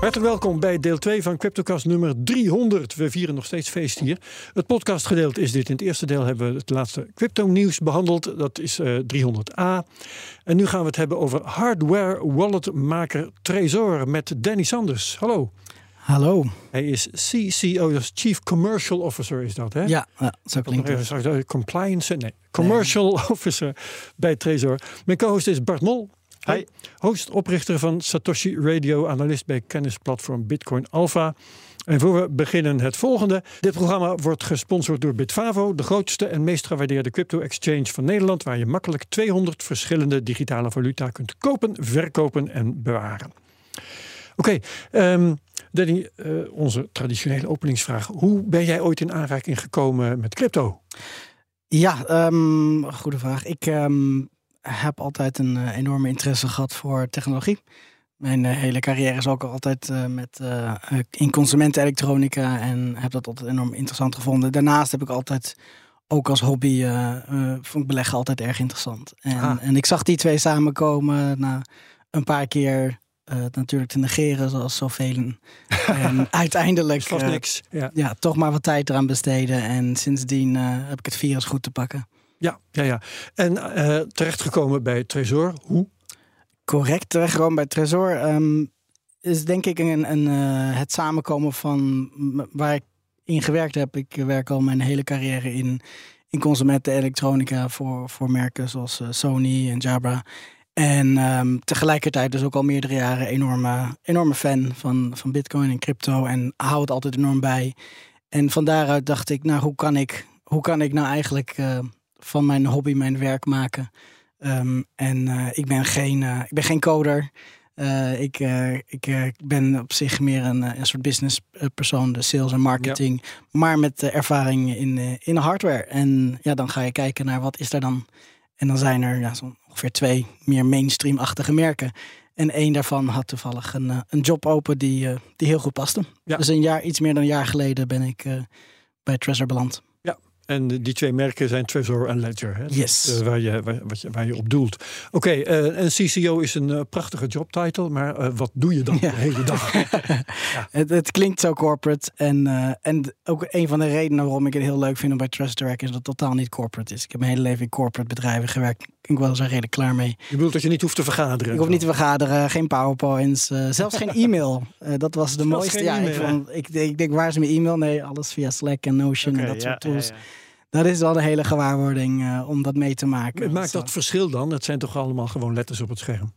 Hartelijk welkom bij deel 2 van CryptoCast nummer 300. We vieren nog steeds feest hier. Het podcastgedeelte is dit. In het eerste deel hebben we het laatste crypto-nieuws behandeld. Dat is eh, 300a. En nu gaan we het hebben over hardware walletmaker Trezor met Danny Sanders. Hallo. Hallo. Hij is CCO, dus Chief Commercial Officer is dat, hè? Ja, ja zo klinkt het. straks, eh, Compliance, nee, Commercial Officer bij Trezor. Mijn co-host is Bart Mol. Hi. Host, oprichter van Satoshi Radio, analist bij kennisplatform Bitcoin Alpha. En voor we beginnen het volgende. Dit programma wordt gesponsord door Bitfavo, de grootste en meest gewaardeerde crypto-exchange van Nederland, waar je makkelijk 200 verschillende digitale valuta kunt kopen, verkopen en bewaren. Oké, ehm, Danny, eh, onze traditionele openingsvraag. Hoe ben jij ooit in aanraking gekomen met crypto? Ja, ehm, goede vraag. Ik ehm, heb altijd een eh, enorme interesse gehad voor technologie. Mijn eh, hele carrière is ook altijd eh, met, in consumentenelektronica en heb dat altijd enorm interessant gevonden. Daarnaast heb ik altijd ook als hobby, vond ik beleggen altijd erg interessant. En, Ah. en ik zag die twee samenkomen na een paar keer het natuurlijk te negeren, zoals zoveel. en uiteindelijk eh, niks. Ja, ja, toch maar wat tijd eraan besteden. En sindsdien heb ik het virus goed te pakken. Ja, ja. ja. En eh, terechtgekomen bij Trezor. Hoe? Correct, terechtgekomen bij Trezor. ehm, is denk ik een, een, eh, het samenkomen van waar ik in gewerkt heb. Ik werk al mijn hele carrière in, in consumentenelektronica voor, voor merken zoals eh, Sony en Jabra. En ehm, tegelijkertijd dus ook al meerdere jaren enorme, enorme fan van, van Bitcoin en crypto. En hou het altijd enorm bij. En van daaruit dacht ik, nou, hoe kan ik, hoe kan ik nou eigenlijk van mijn hobby mijn werk maken? Ehm, en eh, ik, ben geen, eh, ik ben geen coder. Eh, ik ik ben op zich meer een, een soort business eh, persoon, de sales en marketing. Maar met ervaring in, in hardware. En ja, dan ga je kijken naar wat is er dan. En dan zijn er ja, zo'n ongeveer twee meer mainstream-achtige merken. En één daarvan had toevallig een, een job open die, die heel goed paste. Ja. Dus een jaar, iets meer dan een jaar geleden ben ik bij Trezor beland. En die twee merken zijn Trezor en Ledger. Hè? Yes. is, eh, waar, je, waar, wat je, waar je op doelt. Oké, eh, en CCO is een eh, prachtige jobtitle. Maar eh, wat doe je dan Ja. de hele dag? Het, het klinkt zo corporate. En, eh, en ook een van de redenen waarom ik het heel leuk vind om bij Trust werken, is dat het totaal niet corporate is. Ik heb mijn hele leven in corporate bedrijven gewerkt. Ik was er redelijk klaar mee. Je bedoelt dat je niet hoeft te vergaderen? Ik hoef niet te vergaderen, geen powerpoints, eh, zelfs geen e-mail. Eh, dat was de Zelfs mooiste. Ja, ik, vond, ik, ik denk, waar is mijn e-mail? Nee, alles via Slack en Notion en dat soort tools. ja, ja. Dat is wel een hele gewaarwording eh, om dat mee te maken. Maakt dat verschil dan? Het zijn toch allemaal gewoon letters op het scherm?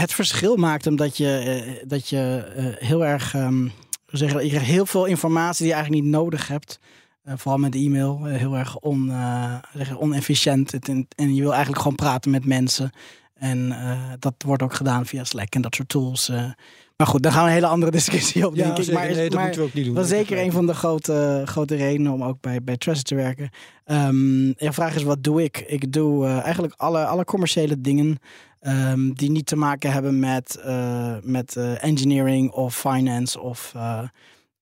Het verschil maakt hem dat je, dat je heel erg, ehm, hoe zeg je, dat? je krijgt heel veel informatie die je eigenlijk niet nodig hebt. Eh, vooral met e-mail, eh, heel erg on, eh, je, onefficiënt. En, je wil eigenlijk gewoon praten met mensen. En dat wordt ook gedaan via Slack en dat soort tools. maar goed, daar gaan we een hele andere discussie op, denk ik. zeker. Maar, nee, dat maar moeten we ook niet doen. dat is zeker een van de grote, grote redenen om ook bij, bij Trust te werken. Ehm de vraag is, wat doe ik? Ik doe eigenlijk alle, alle commerciële dingen ehm, die niet te maken hebben met, met engineering of finance of,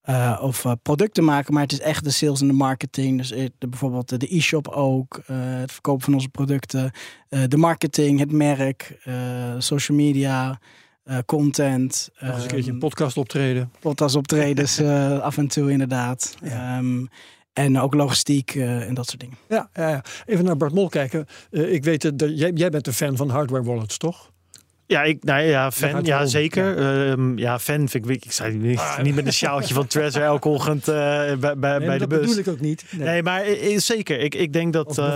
eh, of eh, producten maken. Maar het is echt de sales en de marketing. Dus eh, de, bijvoorbeeld de e-shop ook, het verkopen van onze producten, de marketing, het merk, social media... content. Nog eens een keertje een ehm, podcast optreden. podcast optredens eh, af en toe inderdaad. Ja. Ehm, en ook logistiek en dat soort dingen. Ja, ja, ja. even naar Bart Mol kijken. Ik weet dat jij, jij bent een fan van hardware wallets, toch? Ja, ik, nou ja, fan. Ja, zeker. Ja. ja, fan vind ik. Ik zei niet, Ah, niet met een sjaaltje van Trezor elke ochtend eh, bij, bij, Nee, bij de dat bus. bedoel ik ook niet. Nee. Nee, maar eh, zeker. Ik, ik denk dat. eh,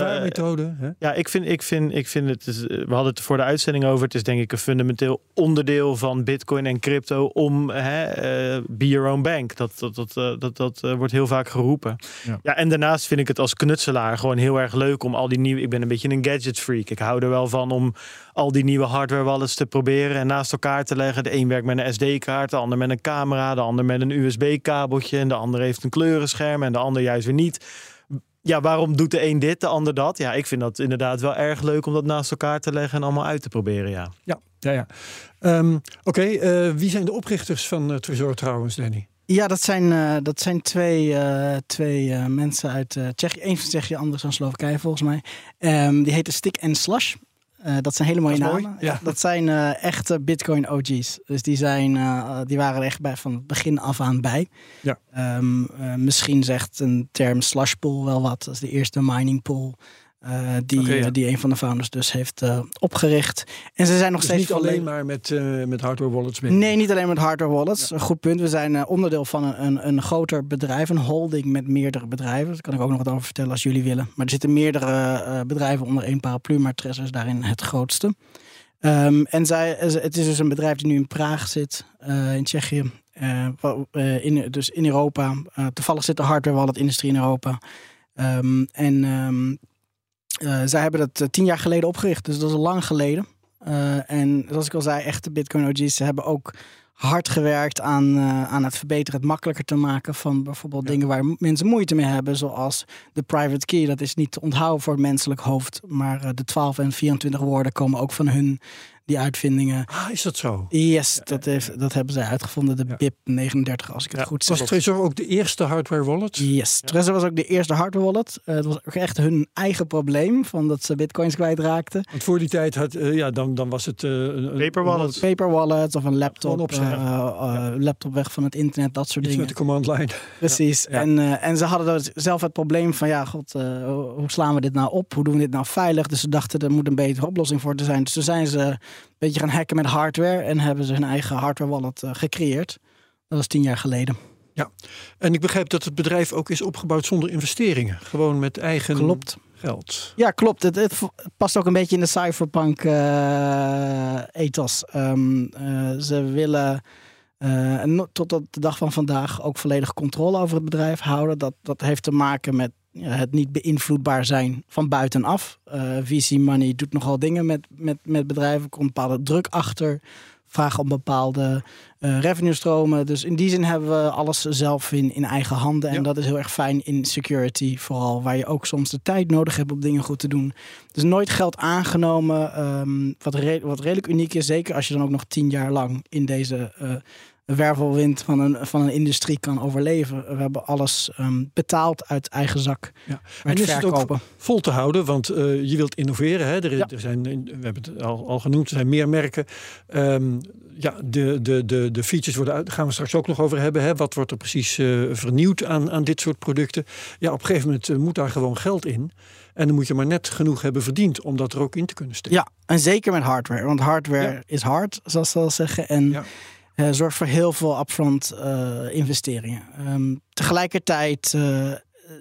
hè? ja, ik vind, ik vind, ik vind het. is- we hadden het voor de uitzending over. Het is denk ik een fundamenteel onderdeel van Bitcoin en crypto om hè, eh, be your own bank. Dat, dat, dat, eh, dat, dat eh, wordt heel vaak geroepen. Ja. Ja. en daarnaast vind ik het als knutselaar gewoon heel erg leuk om al die nieuwe. Ik ben een beetje een gadget freak. Ik hou er wel van om al die nieuwe hardware wallets te proberen en naast elkaar te leggen. De een werkt met een SD-kaart, de ander met een camera, de ander met een USB-kabeltje en de ander heeft een kleurenscherm en de ander juist weer niet. ja, waarom doet de een dit, de ander dat? Ja, ik vind dat inderdaad wel erg leuk om dat naast elkaar te leggen en allemaal uit te proberen, ja. Ja, ja, ja. Ehm, Oké, eh, wie zijn de oprichters van uh, Trezor trouwens, Danny? Ja, dat zijn, uh, dat zijn twee, uh, twee uh, mensen uit Tsjechië. Eén van Tsjechië, anders van Slowakije volgens mij. Um, die heten Stick and Slush. dat zijn hele mooie namen. Mooi, ja. Dat zijn echte Bitcoin OG's. Dus die, zijn, die waren er echt bij van het begin af aan bij. Ja. Um, misschien zegt een term slush pool wel wat. Dat is de eerste mining pool. Uh, die, ja. die een van de founders dus heeft uh, opgericht. En ze zijn nog Dus steeds niet alleen maar met, eh, met hardware wallets. Nee, niet alleen met hardware wallets. Een goed punt. We zijn eh, onderdeel van een, een, een groter bedrijf, een holding met meerdere bedrijven. Daar kan ik ook nog wat over vertellen als jullie willen. Maar er zitten meerdere eh, bedrijven onder één paraplu, maar Trezor is daarin het grootste. Ehm, en zij, het is dus een bedrijf die nu in Praag zit, eh, in Tsjechië. eh, eh, in, dus in Europa. Eh, toevallig zit de hardware wallet industrie in Europa. Ehm, en ehm, eh, zij hebben dat eh, tien jaar geleden opgericht, dus dat is al lang geleden. Eh, en zoals ik al zei, echte Bitcoin OG's ze hebben ook hard gewerkt aan, aan het verbeteren, het makkelijker te maken van bijvoorbeeld Ja. dingen waar mensen moeite mee hebben, zoals de private key. Dat is niet te onthouden voor het menselijk hoofd, maar de 12 en 24 woorden komen ook van hun, die uitvindingen. Ah, is dat zo? Yes, dat, heeft, dat hebben zij uitgevonden, de Ja. BIP 39, als ik het Ja, goed Was zeg. Trezor ook de eerste hardware wallet? Yes, Trezor was ook de eerste hardware wallet. Eh, het was ook echt hun eigen probleem, van dat ze bitcoins kwijtraakten. Want voor die tijd had, eh, ja, dan, dan was het... eh, een, een- Paper wallet. Paper wallet of een laptop, eh, eh, laptop weg van het internet, dat soort Iets dingen. met de command line. Precies. Ja. En, en ze hadden dus zelf het probleem van, ja, god, hoe slaan we dit nou op? Hoe doen we dit nou veilig? Dus ze dachten, er moet een betere oplossing voor te zijn. Dus toen zijn ze een beetje gaan hacken met hardware en hebben ze hun eigen hardware wallet eh, gecreëerd. Dat was tien jaar geleden. En ik begrijp dat het bedrijf ook is opgebouwd zonder investeringen. Gewoon met eigen Klopt. geld. Ja, klopt. Het, het past ook een beetje in de cypherpunk eh, ethos. Ehm, eh, ze willen tot op de dag van vandaag ook volledig controle over het bedrijf houden. Dat, dat heeft te maken met ja, het niet beïnvloedbaar zijn van buitenaf. Eh VC money doet nogal dingen met, met, met bedrijven. Komt bepaalde druk achter. Vragen om bepaalde eh revenue stromen. Dus in die zin hebben we alles zelf in, in eigen handen. En Ja. dat is heel erg fijn in security vooral. Waar je ook soms de tijd nodig hebt om dingen goed te doen. Dus nooit geld aangenomen. ehm, wat, re- wat redelijk uniek is. Zeker als je dan ook nog tien jaar lang in deze eh, wervelwind van een, van een industrie kan overleven. We hebben alles ehm, betaald uit eigen zak. Ja. En is het ook vol te houden, want eh, je wilt innoveren. Hè? Er, Ja. er zijn, we hebben het al, al genoemd, er zijn meer merken. Ehm, ja, de, de, de, de features worden uit, daar gaan we straks ook nog over hebben. Hè? Wat wordt er precies eh, vernieuwd aan, aan dit soort producten? Ja, op een gegeven moment eh, moet daar gewoon geld in. En dan moet je maar net genoeg hebben verdiend om dat er ook in te kunnen steken. Ja, en zeker met hardware. Want hardware Ja. is hard, zoals ze al zeggen. En Ja. Eh, zorgt voor heel veel upfront eh, investeringen. Ehm, tegelijkertijd eh,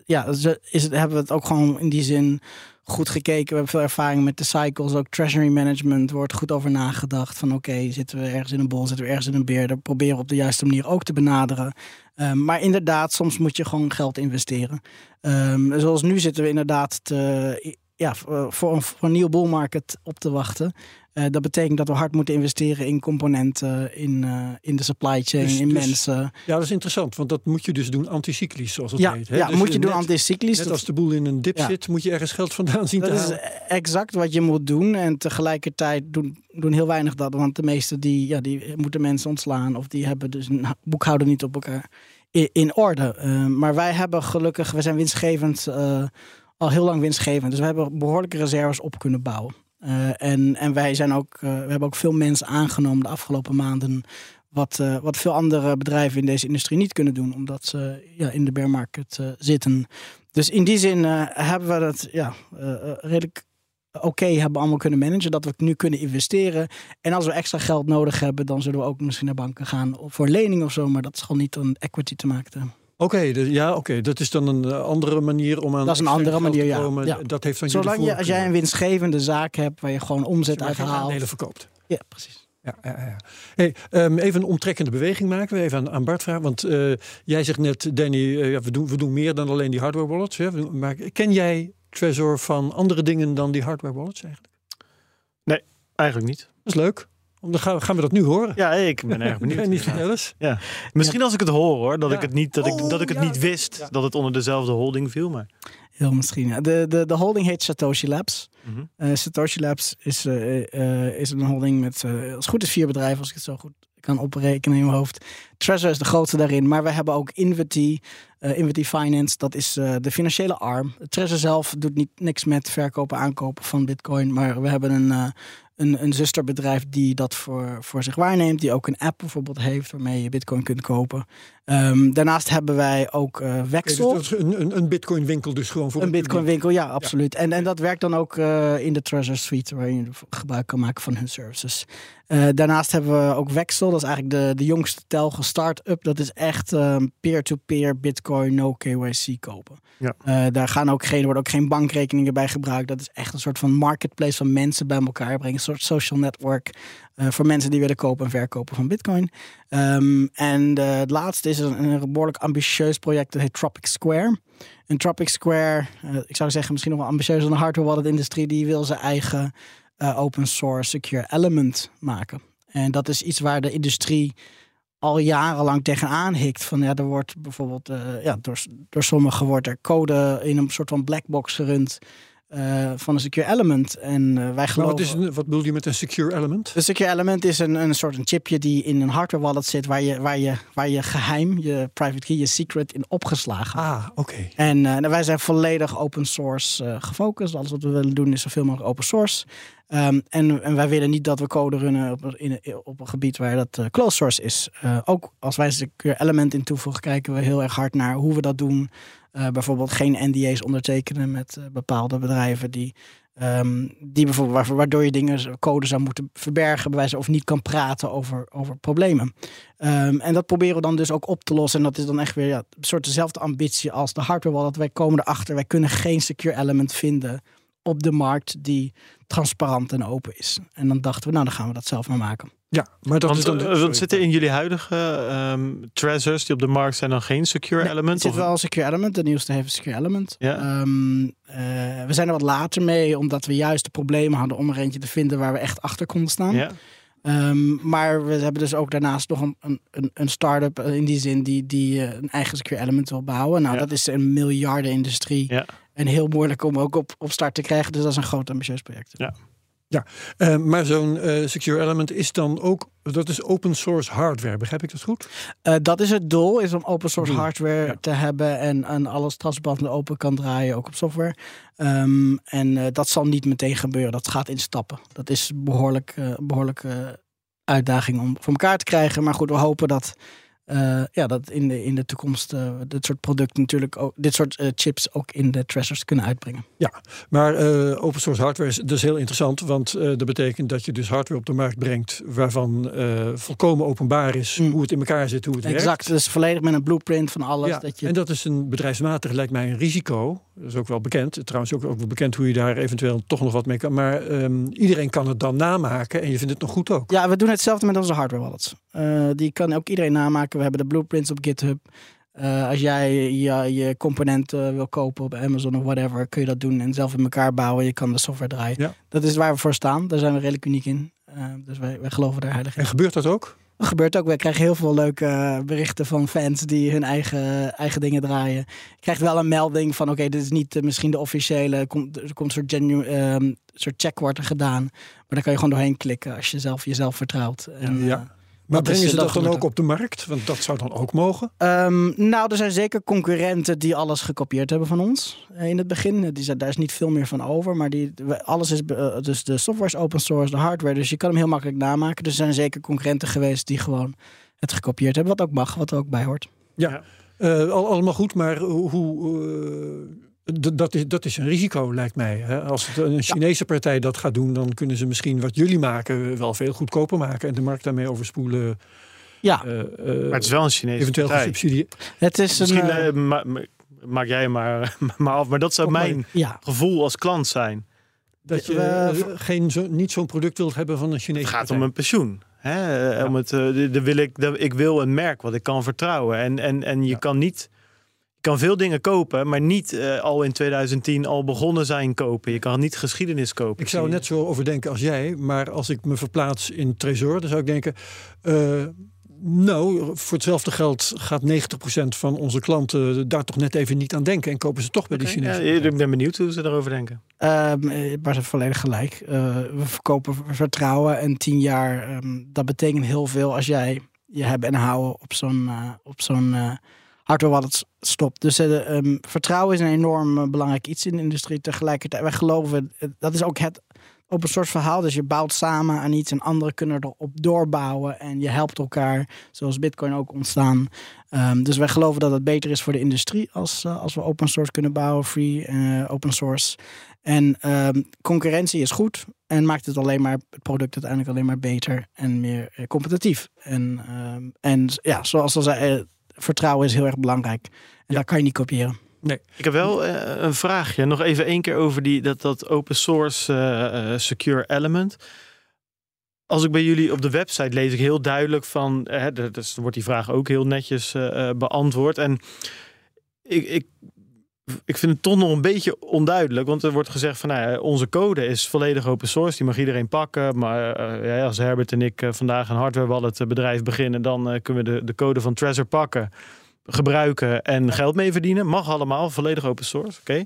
ja, is het, hebben we het ook gewoon in die zin goed gekeken. We hebben veel ervaring met de cycles. Ook treasury management wordt goed over nagedacht. Van oké, zitten we ergens in een bol, zitten we ergens in een beer. Dat proberen we op de juiste manier ook te benaderen. Ehm, maar inderdaad, soms moet je gewoon geld investeren. Ehm, zoals nu zitten we inderdaad te, ja, voor, een, voor een nieuw bull market op te wachten. Eh, dat betekent dat we hard moeten investeren in componenten, in, eh, in de supply chain, Dus- in dus- mensen. Ja, dat is interessant, want dat moet je dus doen anticyclisch, zoals het Ja, heet. Hè? ja Dus moet je doen net- anticyclisch. Net Dat- als de boel in een dip Ja. zit, moet je ergens geld vandaan zien Dat te is halen. exact wat je moet doen. En tegelijkertijd doen, doen heel weinig dat. Want de meeste die, ja, die moeten mensen ontslaan. Of die hebben dus een boekhouden niet op elkaar in, in orde. Eh, maar wij hebben gelukkig, we zijn winstgevend, eh, al heel lang winstgevend. Dus we hebben behoorlijke reserves op kunnen bouwen. Eh, en, en wij zijn ook, eh, we hebben ook veel mensen aangenomen de afgelopen maanden. Wat, eh, wat veel andere bedrijven in deze industrie niet kunnen doen. Omdat ze ja, in de bear market zitten. Dus in die zin hebben we dat ja, redelijk oké hebben allemaal kunnen managen. Dat we nu kunnen investeren. En als we extra geld nodig hebben, dan zullen we ook misschien naar banken gaan voor lening of zo. Maar dat is gewoon niet een equity te maken. Oké, dus- ja, oké. Dat is dan een eh, andere manier om aan Dat is een andere manier, ja. Dat heeft van Zolang je, als jij een winstgevende zaak hebt waar je gewoon omzet uit haalt. aandelen verkoopt. Ja, precies. Ja, ja, ja. Hey, ehm, even een omtrekkende beweging maken we even aan, aan Bart vragen. Want eh, jij zegt net, Danny, eh, ja, we, doen, we doen meer dan alleen die hardware wallets. Hè? Maar ken jij Trezor van andere dingen dan die hardware wallets eigenlijk? Eigenlijk niet. Dat is leuk. Om- Dan gaan, gaan we dat nu horen. Ja, ik ben erg Ben benieuwd. niet vertel eens. Misschien als ik het hoor hoor, dat Ja. ik het niet, dat ik, Oh, dat ik het ja. niet wist Ja. dat het onder dezelfde holding viel. Maar Heel misschien. ja. De, de, de holding heet Satoshi Labs. Mhm. Eh, Satoshi Labs is, eh, eh, is een holding met, eh, als het goed is, vier bedrijven, als ik het zo goed kan oprekenen in mijn hoofd. Trezor is de grootste daarin, maar we hebben ook Invity, eh Invity Finance, dat is eh, de financiële arm. Trezor zelf doet niet, niks met verkopen, aankopen van bitcoin, maar we hebben een, eh, een, een zusterbedrijf die dat voor, voor zich waarneemt, die ook een app bijvoorbeeld heeft waarmee je bitcoin kunt kopen. Ehm, daarnaast hebben wij ook Oké, Wexel. dus dat is een, een, een bitcoin winkel dus gewoon voor Een bitcoin winkel, ja, absoluut. En, en dat werkt dan ook eh, in de Treasure Suite, waar je gebruik kan maken van hun services. Eh, daarnaast hebben we ook Wexel, dat is eigenlijk de, de jongste telge start-up. Dat is echt ehm, peer-to-peer bitcoin, no KYC kopen. Ja. Daar gaan ook geen, worden ook geen bankrekeningen bij gebruikt. Dat is echt een soort van marketplace van mensen bij elkaar brengen. Soort social network eh, voor mensen die willen kopen en verkopen van bitcoin. Ehm, en eh, het laatste is een, behoorlijk ambitieus project. Dat heet Tropic Square. En Tropic Square, eh, ik zou zeggen misschien nog wel ambitieuzer dan de hardware wallet industrie. Die wil zijn eigen open source secure element maken. En dat is iets waar de industrie al jarenlang tegenaan hikt. Van ja, er wordt bijvoorbeeld ja, door, door sommigen wordt er code in een soort van blackbox gerund eh, van een secure element. En eh, wij geloven. wat, is een, wat bedoel je met een secure element? Een secure element is een, een soort een chipje die in een hardware wallet zit, waar je, waar je, waar je geheim, je private key, je secret in opgeslagen. Ah, oké. En eh, nou, wij zijn volledig open source gefocust. Alles wat we willen doen is zoveel mogelijk open source. Ehm, en, en wij willen niet dat we code runnen op, een- in, op een gebied waar dat closed source is. Ook als wij een secure element in toevoegen, kijken we heel erg hard naar hoe we dat doen. Eh, bijvoorbeeld geen NDA's ondertekenen met eh, bepaalde bedrijven die, ehm, die bijvoorbeeld waardoor je dingen, code zou moeten verbergen, bewijzen of niet kan praten over, over problemen. Ehm, en dat proberen we dan dus ook op te lossen. En dat is dan echt weer ja, een soort dezelfde ambitie als de hardware wallet. Wij komen erachter, wij kunnen geen secure element vinden op de markt die transparant en open is. En dan dachten we, nou dan gaan we dat zelf maar maken. Ja, maar dat Want, is dan... eh, sorry. wat zit er in jullie huidige ehm treasures die op de markt zijn dan geen secure Nee, element? Er zit Of- wel een secure element. De nieuwste heeft een secure element. Ja. Ehm, eh, we zijn er wat later mee, omdat we juist de problemen hadden om er eentje te vinden waar we echt achter konden staan. ja? Ehm, maar we hebben dus ook daarnaast nog een, een, een- start-up eh, in die zin die, die een eigen secure element wil bouwen. Nou, Ja. dat is een miljardenindustrie. Ja. En heel moeilijk om ook op, op start te krijgen. Dus dat is een groot ambitieus project. Ja. Eh, maar zo'n eh, secure element is dan ook... Dat is open source hardware, begrijp ik dat goed? Eh, dat is het doel, is om open source Doel, hardware ja. te hebben en, en alles transparant en open kan draaien, ook op software. Ehm, en dat zal niet meteen gebeuren, dat gaat in stappen. Dat is behoorlijk, eh, een behoorlijke uitdaging om voor elkaar te krijgen. Maar goed, we hopen dat, eh, ja, dat in, de, in de toekomst eh, dit soort producten natuurlijk ook, dit soort eh, chips ook in de treasures kunnen uitbrengen. Maar eh, open source hardware is dus heel interessant, want dat betekent dat je dus hardware op de markt brengt waarvan volkomen openbaar is Mm. hoe het in elkaar zit, hoe het Exact, werkt. dus volledig met een blueprint van alles. Ja, dat je, En dat is een bedrijfsmatig, lijkt mij, een risico. Dat is ook wel bekend. Trouwens ook, ook wel bekend hoe je daar eventueel toch nog wat mee kan. Maar ehm, iedereen kan het dan namaken en je vindt het nog goed ook. Ja, we doen hetzelfde met onze hardware wallets. Die kan ook iedereen namaken. We hebben de blueprints op GitHub. Eh, als jij je, je componenten wil kopen op Amazon of whatever, kun je dat doen en zelf in elkaar bouwen. Je kan de software draaien. Ja. Dat is waar we voor staan. Daar zijn we redelijk uniek in. Eh, dus wij, wij geloven daar heilig in. En gebeurt dat ook? Dat gebeurt ook. We krijgen heel veel leuke eh, berichten van fans die hun eigen, eigen dingen draaien. Je krijgt wel een melding van oké, dit is niet eh, misschien de officiële. Komt, er komt een soort, genu, ehm, soort check wordt er gedaan. Maar dan kan je gewoon doorheen klikken als je zelf jezelf vertrouwt. En, Ja. Eh, Maar brengen ze dat dat dan ook op de markt? Want dat zou dan ook mogen. Ehm, nou, er zijn zeker concurrenten die alles gekopieerd hebben van ons eh, in het begin. Die, zijn- daar is niet veel meer van over, maar die, alles is, eh, dus de software is open source, de hardware, dus je kan hem heel makkelijk namaken. Dus er zijn zeker concurrenten geweest die gewoon het gekopieerd hebben, wat ook mag, wat er ook bij hoort. Ja, Eh, al, allemaal goed, maar hoe... eh, dat, is, dat is een risico, lijkt mij. Hè? Als het een Chinese partij dat gaat doen, dan kunnen ze misschien wat jullie maken wel veel goedkoper maken en de markt daarmee overspoelen. Ja, eh, eh, Maar het is wel een Chinese eventueel partij. gesubsidieerd. het is een. Misschien eh, eh, ma- ma- maak jij maar, maar af. Maar dat zou maar- mijn ja, gevoel als klant zijn. Dat je We- geen zo, niet zo'n product wilt hebben van een Chinese Het gaat partij. om een pensioen. Hè? Ja. Om het, de, de wil ik, de, ik wil een merk wat ik kan vertrouwen. En, en, en je Ja. kan niet. Je kan veel dingen kopen, maar niet eh, al in 2010 al begonnen zijn kopen. Je kan niet geschiedenis kopen. Ik zou er net zo over denken als jij, maar als ik me verplaats in Tresor, dan zou ik denken: eh, Nou, voor hetzelfde geld gaat 90% van onze klanten daar toch net even niet aan denken en kopen ze toch bij die Ja, Chinezen. ik ben benieuwd hoe ze erover denken. Ehm, eh, maar ze volledig gelijk. Eh, we verkopen vertrouwen en tien jaar, ehm, dat betekent heel veel als jij je hebben en houden op zo'n eh, op zo'n eh, hardware wallet s- stopt. Dus eh, ehm, vertrouwen is een enorm eh, belangrijk iets in de industrie. Tegelijkertijd, wij geloven, eh, dat is ook het open source verhaal. Dus je bouwt samen aan iets en anderen kunnen erop doorbouwen en je helpt elkaar, zoals Bitcoin ook ontstaan. Ehm, dus wij geloven dat het beter is voor de industrie als, als we open source kunnen bouwen, free open source. En ehm, concurrentie is goed en maakt het alleen maar het product uiteindelijk alleen maar beter en meer competitief. En, en ja, zoals al zei, vertrouwen is heel erg belangrijk. En dat kan je niet kopiëren. Ik heb wel eh, een vraagje. Nog even één keer over die, dat, dat open source eh, eh, secure element. Als ik bij jullie op de website lees ik heel duidelijk van... Hè, dus wordt die vraag ook heel netjes beantwoord. En ik, ik, ik vind het toch nog een beetje onduidelijk. Want er wordt gezegd van nou, ja, onze code is volledig open source. Die mag iedereen pakken. Maar eh, ja, als Herbert en ik eh, vandaag een hardware wallet eh, bedrijf beginnen... dan kunnen we de, de code van Trezor pakken gebruiken en geld mee verdienen. Mag allemaal, volledig open source. Oké.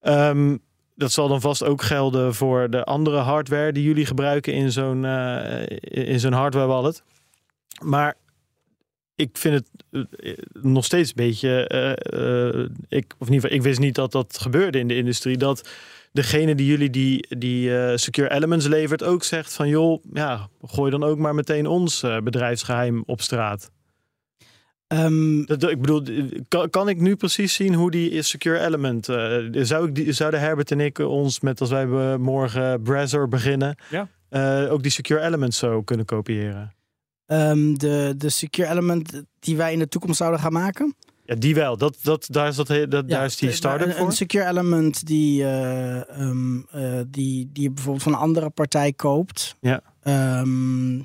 Ehm, dat zal dan vast ook gelden voor de andere hardware die jullie gebruiken in zo'n in zo'n hardware wallet. Maar ik vind het eh, nog steeds een beetje. eh, eh, ik, of in ieder geval, ik wist niet dat dat gebeurde in de industrie. Dat degene die jullie die, die eh, secure elements levert ook zegt van joh, ja, gooi dan ook maar meteen ons eh, bedrijfsgeheim op straat. Ehm, Dat, ik bedoel, kan, kan ik nu precies zien hoe die secure element... eh, zou ik die, zouden Herbert en ik ons met, als wij morgen Browser beginnen... Ja. eh, ook die secure element zo kunnen kopiëren? Ehm, de, de secure element die wij in de toekomst zouden gaan maken. Ja, die wel. Dat, dat, daar, is dat, daar is die eh, start-up een, voor. Een secure element die, eh, ehm, eh, die, die je bijvoorbeeld van een andere partij koopt. Ja. Ehm,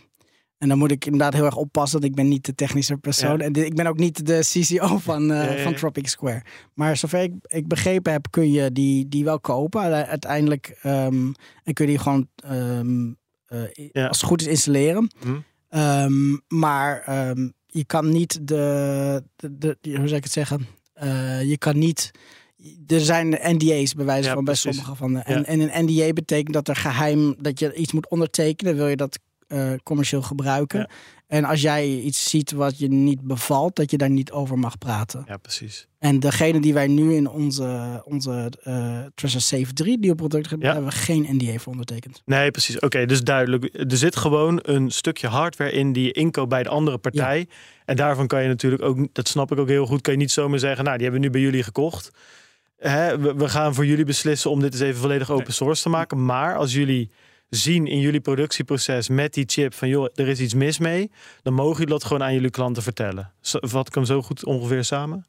en dan moet ik inderdaad heel erg oppassen, want ik ben niet de technische persoon. Ja. En ik ben ook niet de CCO van, Ja, van. Tropic Square. Maar zover ik, ik begrepen heb, kun je die, die wel kopen. Uiteindelijk en kun je die gewoon als het goed is installeren. Hm. Ehm, maar ehm, je kan niet de, de, hoe zou ik het zeggen? Eh, je kan niet. Er zijn NDA's bij wijze Ja, van bij sommige van de. En, Ja. en een NDA betekent dat er geheim dat je iets moet ondertekenen. Wil je dat eh, commercieel gebruiken? Ja. En als jij iets ziet wat je niet bevalt, dat je daar niet over mag praten. Ja, precies. En degene die wij nu in onze, onze eh Treasure Safe 3 die op product hebben, Ja. hebben we geen NDA voor ondertekend. Nee, precies. Oké, dus duidelijk. Er zit gewoon een stukje hardware in die je inkoopt bij de andere partij. En daarvan kan je natuurlijk ook, dat snap ik ook heel goed, kan je niet zomaar zeggen, nou, die hebben we nu bij jullie gekocht. Hè, we, we gaan voor jullie beslissen om dit eens even volledig open source te maken. Maar als jullie zien in jullie productieproces met die chip van, joh, er is iets mis mee, dan mogen jullie dat gewoon aan jullie klanten vertellen. Vat ik hem zo goed ongeveer samen?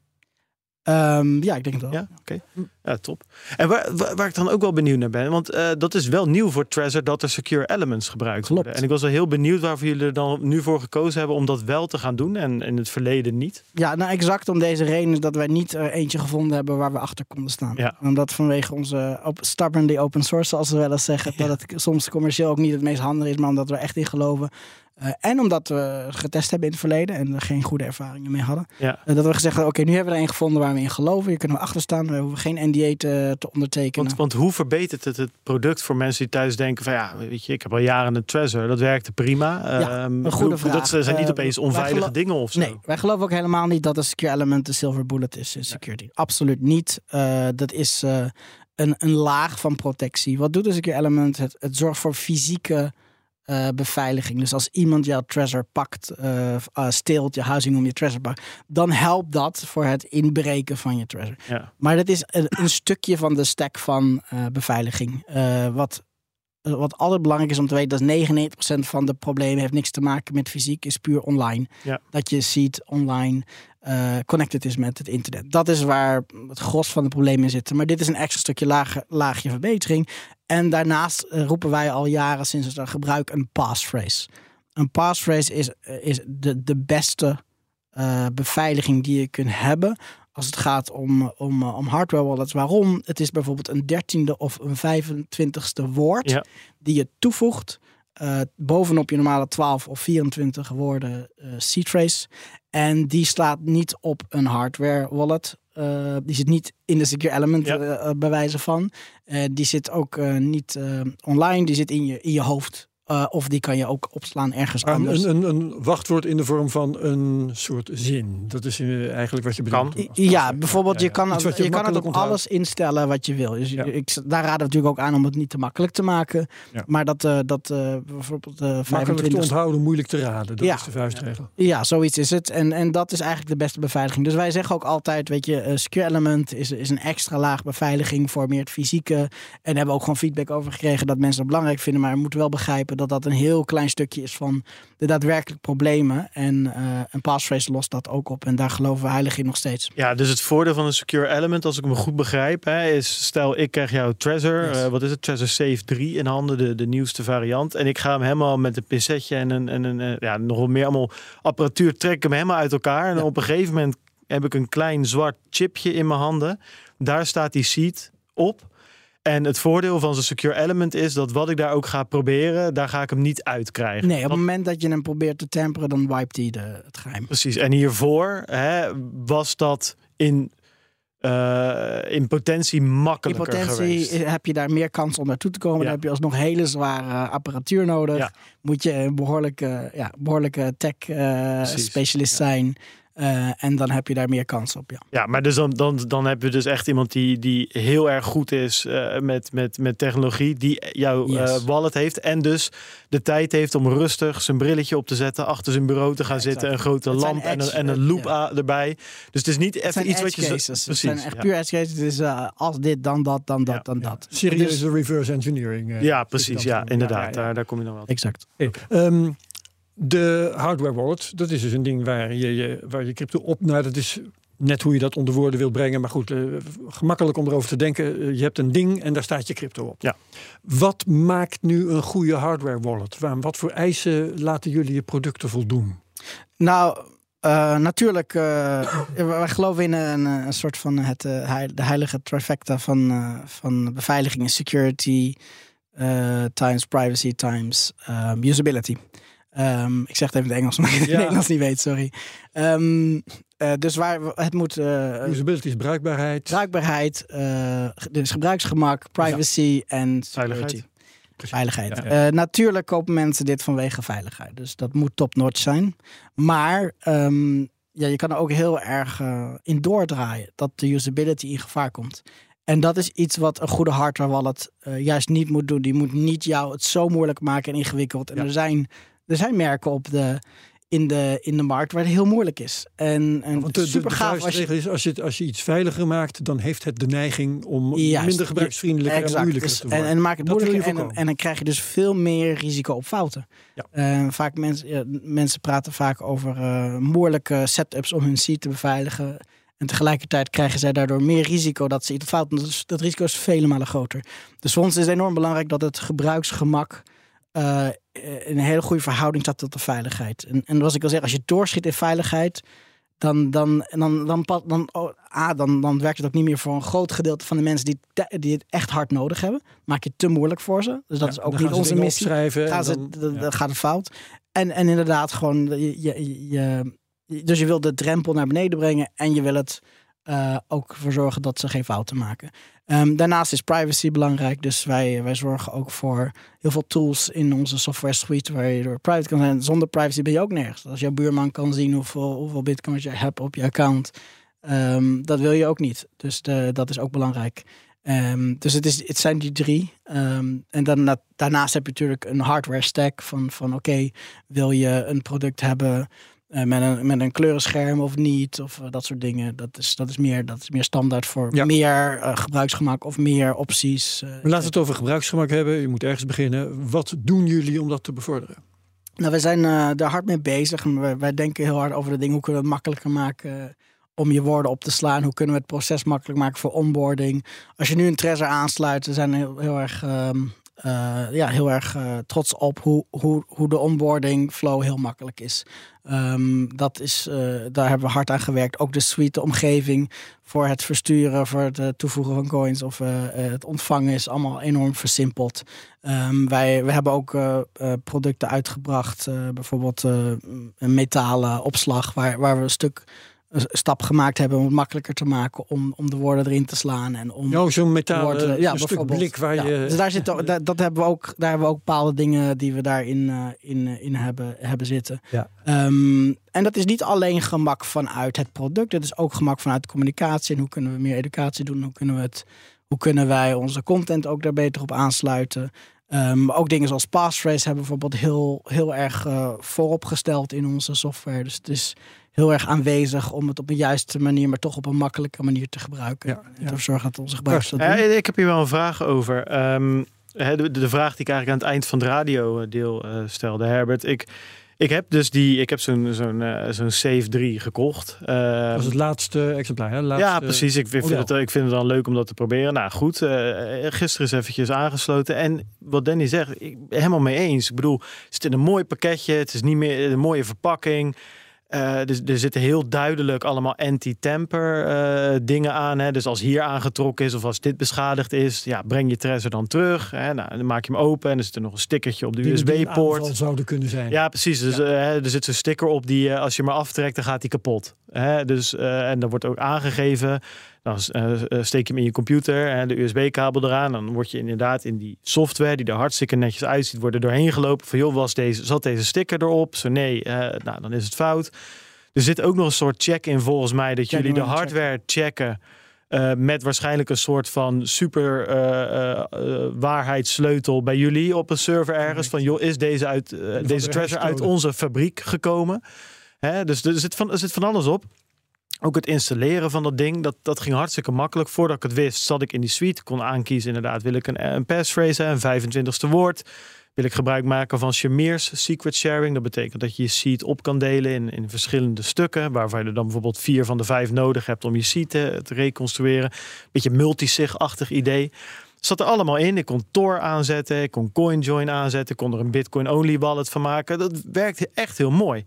Ehm, ja, ik denk het wel. Ja, oké. Ja, top. En waar, waar, waar ik dan ook wel benieuwd naar ben, want eh, dat is wel nieuw voor Trezor dat er secure elements gebruikt Klopt. worden. En ik was wel heel benieuwd waarvoor jullie er dan nu voor gekozen hebben om dat wel te gaan doen en in het verleden niet. Ja, nou exact om deze reden dat wij niet er eentje gevonden hebben waar we achter konden staan. Ja. Omdat vanwege onze op, stubbornly open source, zoals we wel eens zeggen, Ja. dat het soms commercieel ook niet het meest handig is, maar omdat we echt in geloven. Eh, en omdat we getest hebben in het verleden en er geen goede ervaringen mee hadden. Ja. Eh, dat we gezegd hebben, oké, nu hebben we er een gevonden waar we in geloven. Hier kunnen we achter staan. We hoeven geen NDA te, te ondertekenen. Want, want hoe verbetert het het product voor mensen die thuis denken van ja, weet je, ik heb al jaren een Trezor, dat werkte prima. Ja, Ehm, een goede vraag. Dat zijn niet Eh, opeens onveilige dingen of zo. Nee, wij geloven ook helemaal niet dat een secure element de silver bullet is in security. Absoluut niet. Eh, dat is eh, een, een laag van protectie. Wat doet een secure element? Het, het zorgt voor fysieke eh, beveiliging. Dus als iemand jouw treasure pakt, eh, steelt, je huizing om je treasure pakt, dan helpt dat voor het inbreken van je treasure. Ja. Maar dat is een, een stukje van de stack van beveiliging. Wat, wat altijd belangrijk is om te weten, dat 99% van de problemen heeft niks te maken met fysiek, is puur online. Ja. Dat je ziet online connected is met het internet. Dat is waar het gros van de problemen in zitten. Maar dit is een extra stukje laag, laagje verbetering. En daarnaast eh, roepen wij al jaren sinds het gebruik een passphrase. Een passphrase is, eh, is de, de beste eh, beveiliging die je kunt hebben als het gaat om, om, om hardware wallets. Waarom? Het is bijvoorbeeld een dertiende of een 25ste woord Ja. die je toevoegt uh, bovenop je normale 12 of 24 woorden uh, C-trace. En die slaat niet op een hardware wallet. Uh, die zit niet in de secure element ja. bij wijze van. die zit ook niet online, die zit in je, in je hoofd. Uh, of die kan je ook opslaan ergens ah, anders. Een, een, een, wachtwoord in de vorm van een soort zin. Dat is eigenlijk wat je bedoelt. Kan. Ja, bijvoorbeeld je kan, je, je kan het op alles instellen wat je wil. Dus ja. ik, daar raden we natuurlijk ook aan om het niet te makkelijk te maken. Ja. Maar dat, uh, dat uh, bijvoorbeeld uh, 25... Makkelijk te onthouden, moeilijk te raden. Dat is de vuistregel. Ja, zoiets is het. En, en dat is eigenlijk de beste beveiliging. Dus wij zeggen ook altijd, weet je, Secure Element is, is een extra laag beveiliging voor meer het fysieke. En hebben we ook gewoon feedback over gekregen dat mensen het belangrijk vinden. Maar we moeten wel begrijpen dat dat een heel klein stukje is van de daadwerkelijke problemen. En uh, een passphrase lost dat ook op. En daar geloven we heilig in nog steeds. Ja, dus het voordeel van een secure element, als ik me goed begrijp, hè, is stel ik krijg jouw Trezor, yes. uh, wat is het, Trezor Safe 3 in handen, de, de nieuwste variant. En ik ga hem helemaal met een pincetje en een, en een uh, ja, nog wel meer allemaal apparatuur, trek hem helemaal uit elkaar. En ja. op een gegeven moment heb ik een klein zwart chipje in mijn handen. Daar staat die seed op. En het voordeel van zo'n secure element is dat wat ik daar ook ga proberen, daar ga ik hem niet uitkrijgen. Nee, op het moment dat je hem probeert te temperen, dan wipet hij de, het geheim. Precies. En hiervoor hè, was dat in, uh, in potentie makkelijker In potentie geweest. heb je daar meer kans om naartoe te komen. Ja. Dan heb je alsnog hele zware apparatuur nodig. Ja. Moet je een behoorlijke, ja, behoorlijke tech uh, specialist zijn. Uh, en dan heb je daar meer kans op. Ja, ja maar dus dan, dan, dan heb je dus echt iemand die, die heel erg goed is uh, met, met, met technologie, die jouw yes. uh, wallet heeft. En dus de tijd heeft om rustig zijn brilletje op te zetten, achter zijn bureau te gaan ja, zitten, een grote het lamp en een, en een loop ja. erbij. Dus het is niet even iets wat je. Cases. Precies, het zijn echt puur edge cases. Het is als dit, dan dat, dan dat, dan dat. Serieuze dus, reverse engineering. ja, precies. Ja, inderdaad. Daar, daar kom je dan wel. Exact. Hey, um, de hardware wallet, dat is dus een ding waar je, je, waar je crypto op... Nou, dat is net hoe je dat onder woorden wil brengen. Maar goed, uh, gemakkelijk om erover te denken. je hebt een ding en daar staat je crypto op. Ja. Wat maakt nu een goede hardware wallet? Waar, wat voor eisen laten jullie je producten voldoen? Nou... Uh, natuurlijk, uh, wij geloven in een, een soort van het, de heilige trifecta van, van beveiliging en security, times privacy, times usability. Um, ik zeg het even in het Engels, maar ik het ja. Nederlands niet weet, sorry. Um, uh, dus waar het moet. Uh, Usability is bruikbaarheid. Bruikbaarheid, uh, dus gebruiksgemak, privacy ja. en veiligheid. Veiligheid. Ja. natuurlijk kopen mensen dit vanwege veiligheid. Dus dat moet top-notch zijn. Maar um, ja, je kan er ook heel erg in doordraaien dat de usability in gevaar komt. En dat is iets wat een goede hardware wallet juist niet moet doen. Die moet niet jou het zo moeilijk maken en ingewikkeld. En er zijn er zijn merken op de, in, de, in de markt waar het heel moeilijk is. En, en Want de, super gaaf als je, is, als je, als je iets veiliger maakt, dan heeft het de neiging om Juist, minder gebruiksvriendelijker exact, en moeilijker dus, te worden. En, en het moeilijker en, en, dan krijg je dus veel meer risico op fouten. Ja. Uh, vaak mensen, ja, mensen praten vaak over uh, moeilijke setups om hun seed te beveiligen. En tegelijkertijd krijgen zij daardoor meer risico dat ze iets fout doen. Dat, dat risico is vele malen groter. Dus voor ons is het enorm belangrijk dat het gebruiksgemak uh, een hele goede verhouding staat tot de veiligheid. En, en zoals ik al zeg, als je doorschiet in veiligheid, dan, dan, dan, dan, dan, dan, oh, ah, dan, dan werkt het ook niet meer voor een groot gedeelte van de mensen die, die het echt hard nodig hebben. Maak je het te moeilijk voor ze. Dus dat ja, is ook niet onze missie. Gaan ze, dan, ja. dan gaat het fout. En, en inderdaad, gewoon, je, je, je, dus je wil de drempel naar beneden brengen en je wil het uh, ook voor zorgen dat ze geen fouten maken. Um, daarnaast is privacy belangrijk, dus wij, wij zorgen ook voor heel veel tools in onze software suite waar je door private kan zijn. Zonder privacy ben je ook nergens. Als jouw buurman kan zien hoeveel, hoeveel bitcoins je hebt op je account, um, dat wil je ook niet. Dus de, dat is ook belangrijk. Um, dus het, is, het zijn die drie. En dan, daarnaast heb je natuurlijk een hardware stack van, van oké, wil je een product hebben uh, met, een, met een kleurenscherm of niet, of uh, dat soort dingen. Dat is, dat is, meer, dat is meer standaard voor ja. meer uh, gebruiksgemak of meer opties. Laten we het over gebruiksgemak hebben. Je moet ergens beginnen. Wat doen jullie om dat te bevorderen? Nou, we zijn daar hard mee bezig. Wij, wij, denken heel hard over de dingen. Hoe kunnen we het makkelijker maken om je woorden op te slaan? Hoe kunnen we het proces makkelijk maken voor onboarding? Als je nu een Trezor aansluit, we zijn heel, heel erg... Um, eh, ja, heel erg eh, trots op hoe, hoe, hoe de onboarding flow heel makkelijk is. Ehm, dat is eh, daar hebben we hard aan gewerkt. Ook de suite omgeving voor het versturen, voor het toevoegen van coins of het ontvangen is allemaal enorm versimpeld. Um, wij we hebben ook producten uitgebracht, bijvoorbeeld een metalen opslag, waar, waar we een stuk een stap gemaakt hebben om het makkelijker te maken om, om de woorden erin te slaan. En om oh, zo'n metalen ja, een stuk blik waar je... Dus daar, zit, dat, dat hebben we ook, daar hebben we ook bepaalde dingen die we daarin uh, in, in hebben, hebben zitten. Ja. Um, en dat is niet alleen gemak vanuit het product, het is ook gemak vanuit de communicatie. En hoe kunnen we meer educatie doen? Hoe kunnen, we het, hoe kunnen wij onze content ook daar beter op aansluiten? Um, ook dingen zoals passphrase hebben bijvoorbeeld heel, heel erg uh, vooropgesteld in onze software. Dus het is heel erg aanwezig om het op een juiste manier, maar toch op een makkelijke manier te gebruiken. Ja, en ervoor zorgen dat onze gebruikers dat doen. ik heb hier wel een vraag over. Um, de, de, vraag die ik eigenlijk aan het eind van het radiodeel uh, stelde, Herbert. Ik, ik heb dus die, ik heb zo'n zo'n uh, zo'n Save 3 gekocht. Uh, dat is het laatste exemplaar, hè? Laatste ja, precies. Ik vind, het, ik vind het dan leuk om dat te proberen. Nou goed, uh, gisteren is eventjes aangesloten. En wat Danny zegt, ik ben helemaal mee eens. Ik bedoel, het zit in een mooi pakketje. Het is niet meer een mooie verpakking. Uh, dus er zitten heel duidelijk allemaal anti-tamper uh, dingen aan. Hè. Dus als hier aangetrokken is of als dit beschadigd is, ja, breng je Trezor dan terug. Hè. Nou, dan maak je hem open en er zit er nog een stickertje op de USB-poort. zouden kunnen zijn. Ja, precies. Dus uh, er zit zo'n sticker op die als je maar aftrekt, dan gaat die kapot. Hè. Dus, en dan wordt ook aangegeven dan uh, steek je hem in je computer en de USB-kabel eraan. Dan word je inderdaad in die software, die er hartstikke netjes uitziet, worden doorheen gelopen. Van joh, was deze, zat deze sticker erop? Zo nee, uh, nou, dan is het fout. Er zit ook nog een soort check in volgens mij dat jullie de hardware checken. Uh, met waarschijnlijk een soort van super uh, uh, waarheidssleutel bij jullie op een server ergens. Van joh, is deze, uit, deze treasure uit onze fabriek gekomen? Hè? Dus er zit, van, er zit van alles op. Ook het installeren van dat ding, dat, dat ging hartstikke makkelijk. Voordat ik het wist, zat ik in die suite. kon aankiezen inderdaad, wil ik een, een passphrase, een 25ste woord. Wil ik gebruik maken van Shamir's secret sharing. Dat betekent dat je je seed op kan delen in, in verschillende stukken. Waarvan je dan bijvoorbeeld vier van de vijf nodig hebt om je seed te, te reconstrueren. Beetje multisig-achtig idee. Zat er allemaal in. Ik kon Tor aanzetten, ik kon CoinJoin aanzetten, ik kon er een Bitcoin-only wallet van maken. Dat werkt echt heel mooi.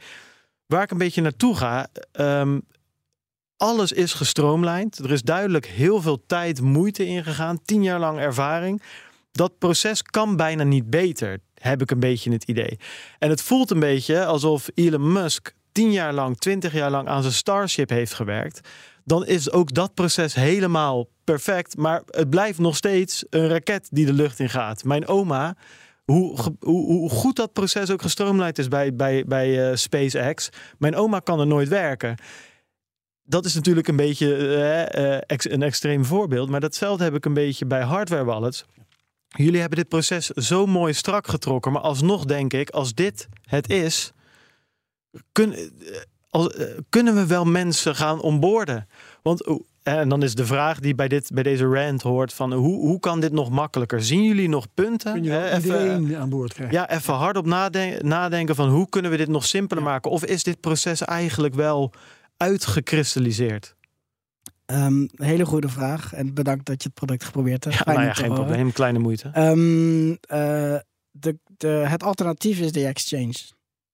Waar ik een beetje naartoe ga, um, alles is gestroomlijnd. Er is duidelijk heel veel tijd, moeite ingegaan. Tien jaar lang ervaring. Dat proces kan bijna niet beter, heb ik een beetje het idee. En het voelt een beetje alsof Elon Musk tien jaar lang, twintig jaar lang aan zijn Starship heeft gewerkt. Dan is ook dat proces helemaal perfect. Maar het blijft nog steeds een raket die de lucht in gaat. Mijn oma hoe, hoe, hoe, goed dat proces ook gestroomlijnd is bij, bij, bij uh, SpaceX. Mijn oma kan er nooit werken dat is natuurlijk een beetje uh, een extreem voorbeeld. Maar datzelfde heb ik een beetje bij hardware wallets. Jullie hebben dit proces zo mooi strak getrokken. Maar alsnog denk ik, als dit het is, kun, eh, als, kunnen we wel mensen gaan onboorden? Want en dan is de vraag die bij, dit, bij deze rant hoort: van hoe, hoe kan dit nog makkelijker? Zien jullie nog punten? Kun je even, aan boord krijgen? Ja, even hardop nadenken, nadenken van hoe kunnen we dit nog simpeler maken? Of is dit proces eigenlijk wel uitgekristalliseerd? Um, hele goede vraag. En bedankt dat je het product geprobeerd hebt. Ja, nou ja, geen probleem. Kleine moeite. Um, de, de, het alternatief is de exchange.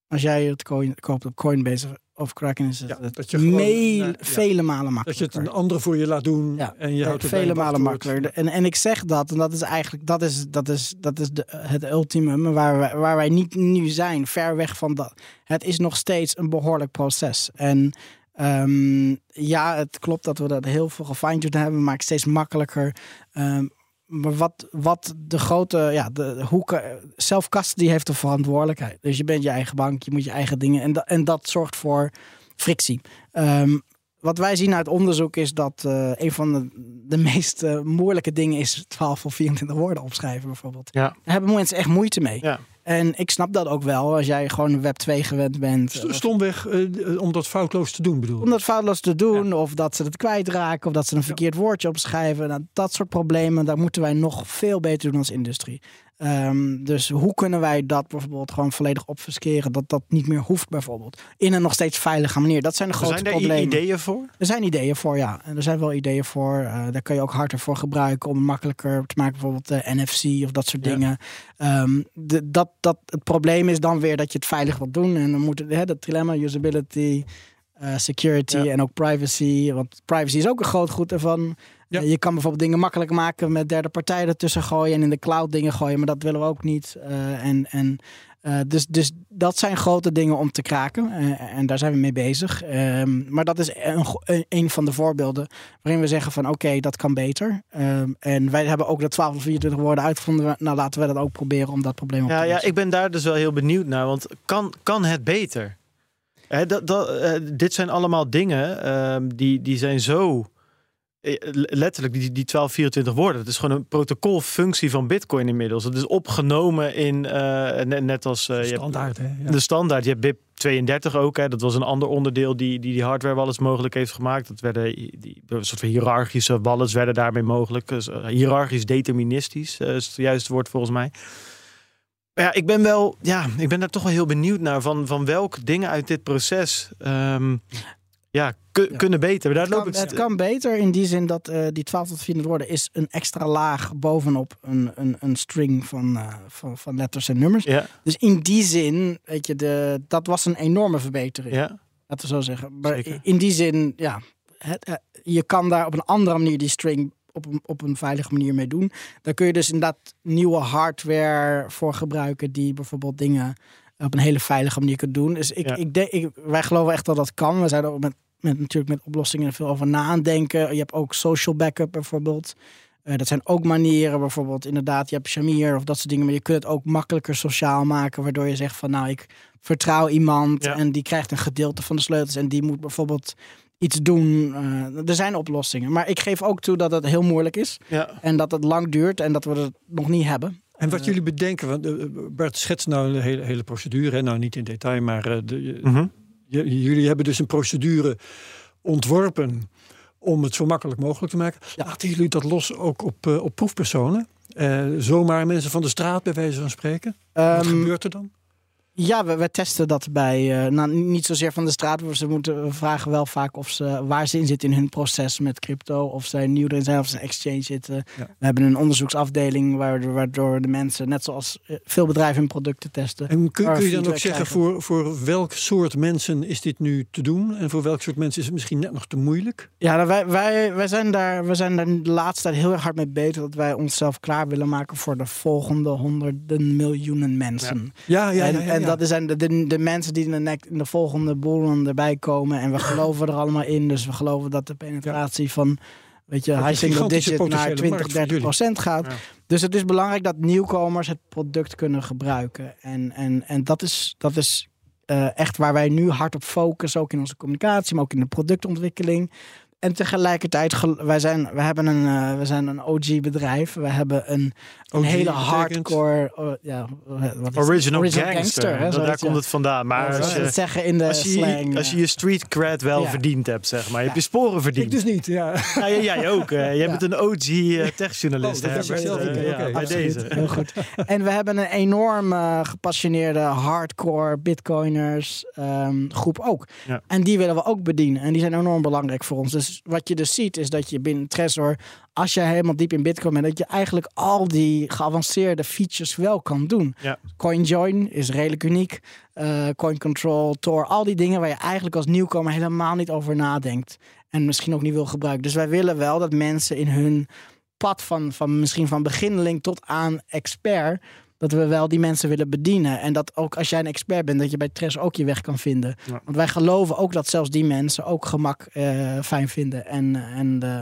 Als jij het coin, koopt op Coinbase of Kraken is het, ja, dat je gewoon, vele malen makkelijker. Dat je het een andere voor je laat doen ja, en je houdt het vele malen makkelijker. En, en ik zeg dat, en dat is eigenlijk dat is, dat is, dat is de, het ultimum waar wij, waar wij niet nu zijn, ver weg van dat. Het is nog steeds een behoorlijk proces. En Um, ja, het klopt dat we dat heel veel gefine hebben, maakt steeds makkelijker. Um, maar wat, wat de grote, ja, de hoeken, zelfcustody heeft de verantwoordelijkheid. Dus je bent je eigen bank, je moet je eigen dingen. En, dat en dat zorgt voor frictie. Um, wat wij zien uit onderzoek is dat uh, een van de, de meest uh, moeilijke dingen is 12 of 24 woorden opschrijven bijvoorbeeld. Ja. Daar hebben mensen echt moeite mee. Ja. En ik snap dat ook wel als jij gewoon Web 2 gewend bent. Stomweg uh, om dat foutloos te doen bedoel Om dat foutloos te doen of dat ze het kwijtraken of dat ze een verkeerd woordje opschrijven. Nou, dat soort problemen, daar moeten wij nog veel beter doen als industrie. Ehm, dus hoe kunnen wij dat bijvoorbeeld gewoon volledig opfuskeren? Dat dat niet meer hoeft bijvoorbeeld. In een nog steeds veilige manier. Dat zijn de grote Zijn er problemen. ideeën voor? Er zijn ideeën voor, ja. En er zijn wel ideeën voor. Eh, daar kan je ook harder voor gebruiken om het makkelijker te maken. Bijvoorbeeld de NFC of dat soort Ja. dingen. Ehm, de, dat, dat, het probleem is dan weer dat je het veilig wilt doen. En dan moet het, hè, dat dilemma, usability, eh, security Ja. en ook privacy. Want privacy is ook een groot goed ervan. Ja. Eh, je kan bijvoorbeeld dingen makkelijk maken met derde partijen ertussen gooien en in de cloud dingen gooien, maar dat willen we ook niet. Eh, en en eh, dus, dus dat zijn grote dingen om te kraken. En daar zijn we mee bezig. Ehm, maar dat is een, van de voorbeelden waarin we zeggen van oké, dat kan beter. Ehm, en wij hebben ook de 12 of 24 woorden uitgevonden. Nou, laten we dat ook proberen om dat probleem op Ja, te ja, lossen. ik ben daar dus wel heel benieuwd naar. Want kan, kan het beter? Hè, dat, dat, dit zijn allemaal dingen ehm, die, die zijn zo... eh, Letterlijk, die, die 12, 24 woorden. Het is gewoon een protocolfunctie van Bitcoin inmiddels. Het is opgenomen in, eh, net, net als eh, je hebt Standaard, hè? Ja. de standaard. Je hebt BIP 32 ook. Hè. Dat was een ander onderdeel die die, die hardware wallets mogelijk heeft gemaakt. Dat werden die, een soort van hiërarchische wallets werden daarmee mogelijk. Dus, eh, hiërarchisch deterministisch eh, is het juiste woord volgens mij. Maar ja, ik ben wel, ja, ik ben daar toch wel heel benieuwd naar van, van welke dingen uit dit proces ehm, ja, ku- Ja. kunnen beter. Daar Het loop kan, ik het kan beter in die zin dat eh, die 12 tot 24 woorden is een extra laag bovenop een, een, een string van, eh, van, van letters en nummers. Ja, Dus in die zin, weet je, de, dat was een enorme verbetering. ja. Laten we zo zeggen. Maar Zeker. in die zin, ja, het, eh, je kan daar op een andere manier die string op een, op een veilige manier mee doen. Daar kun je dus inderdaad nieuwe hardware voor gebruiken die bijvoorbeeld dingen op een hele veilige manier kunt doen. Dus ik, Ja. ik denk, ik, wij geloven echt dat dat kan. We zijn er ook met, met, natuurlijk met oplossingen veel over na aan denken. Je hebt ook social backup bijvoorbeeld. Eh, dat zijn ook manieren, bijvoorbeeld inderdaad, je hebt Shamir of dat soort dingen, maar je kunt het ook makkelijker sociaal maken, waardoor je zegt van nou, ik vertrouw iemand Ja. en die krijgt een gedeelte van de sleutels en die moet bijvoorbeeld iets doen. Eh, er zijn oplossingen, maar ik geef ook toe dat het heel moeilijk is ja. en dat het lang duurt en dat we het nog niet hebben. En wat Eh, jullie bedenken, want eh, Bert schetst nou een hele, hele procedure, hè? nou niet in detail, maar eh, de, Mhm. jullie hebben dus een procedure ontworpen om het zo makkelijk mogelijk te maken. Laten jullie dat los ook op, eh, op proefpersonen? Eh, zomaar mensen van de straat bij wijze van spreken? Wat Ehm, gebeurt er dan? Ja, we, we testen dat bij, eh, nou, niet zozeer van de straat. maar Ze moeten, we vragen wel vaak of ze, waar ze in zitten in hun proces met crypto. Of zij nieuw erin zijn, of ze exchange zitten. Ja. We hebben een onderzoeksafdeling waardoor, waardoor de mensen, net zoals eh, veel bedrijven hun producten testen. En kun, kun je dan ook zeggen voor, voor welk soort mensen is dit nu te doen? En voor welk soort mensen is het misschien net nog te moeilijk? Ja, nou, wij, wij, wij, zijn daar, wij zijn daar de laatste tijd heel erg hard mee bezig. Dat wij onszelf klaar willen maken voor de volgende honderden miljoenen mensen. Ja, ja, ja, ja, en ja. Dat zijn de, de, de mensen die in de, nek- in de volgende boelen erbij komen. En we geloven er allemaal in. Dus we geloven dat de penetratie van weet je, high single digit naar potentiële 20, markt voor 30 procent gaat. Ja. Dus het is belangrijk dat nieuwkomers het product kunnen gebruiken. En, en, en dat is, dat is eh, echt waar wij nu hard op focussen. Ook in onze communicatie, maar ook in de productontwikkeling. En tegelijkertijd, gel- wij zijn, we hebben een, eh, we zijn een OG-bedrijf. We hebben een, hele hardcore... oh, ja, wat is het? Original, gangster. hè, daar komt het vandaan. Maar Ja, als je, het zeggen in de als je, slang. als je je street cred wel Ja. verdiend hebt, zeg maar. Je hebt je sporen Ik verdiend. dus niet, ja. Ja, jij ook. eh. Jij bent een OG eh, techjournalist, Oh, dat Eh, ja, bij deze. Heel goed. En we hebben een enorm eh, gepassioneerde hardcore bitcoiners ehm, groep ook. En die willen we ook bedienen. En die zijn enorm belangrijk voor ons. Dus wat je dus ziet is dat je binnen Trezor, als je helemaal diep in bitcoin bent, dat je eigenlijk al die geavanceerde features wel kan doen. Ja. CoinJoin is redelijk uniek. Eh Coin Control, Tor, al die dingen waar je eigenlijk als nieuwkomer helemaal niet over nadenkt. En misschien ook niet wil gebruiken. Dus wij willen wel dat mensen in hun pad van, van misschien van beginneling tot aan expert. Dat we wel die mensen willen bedienen. En dat ook als jij een expert bent, dat je bij Tres ook je weg kan vinden. Ja. Want wij geloven ook dat zelfs die mensen ook gemak eh, fijn vinden. En, en, eh,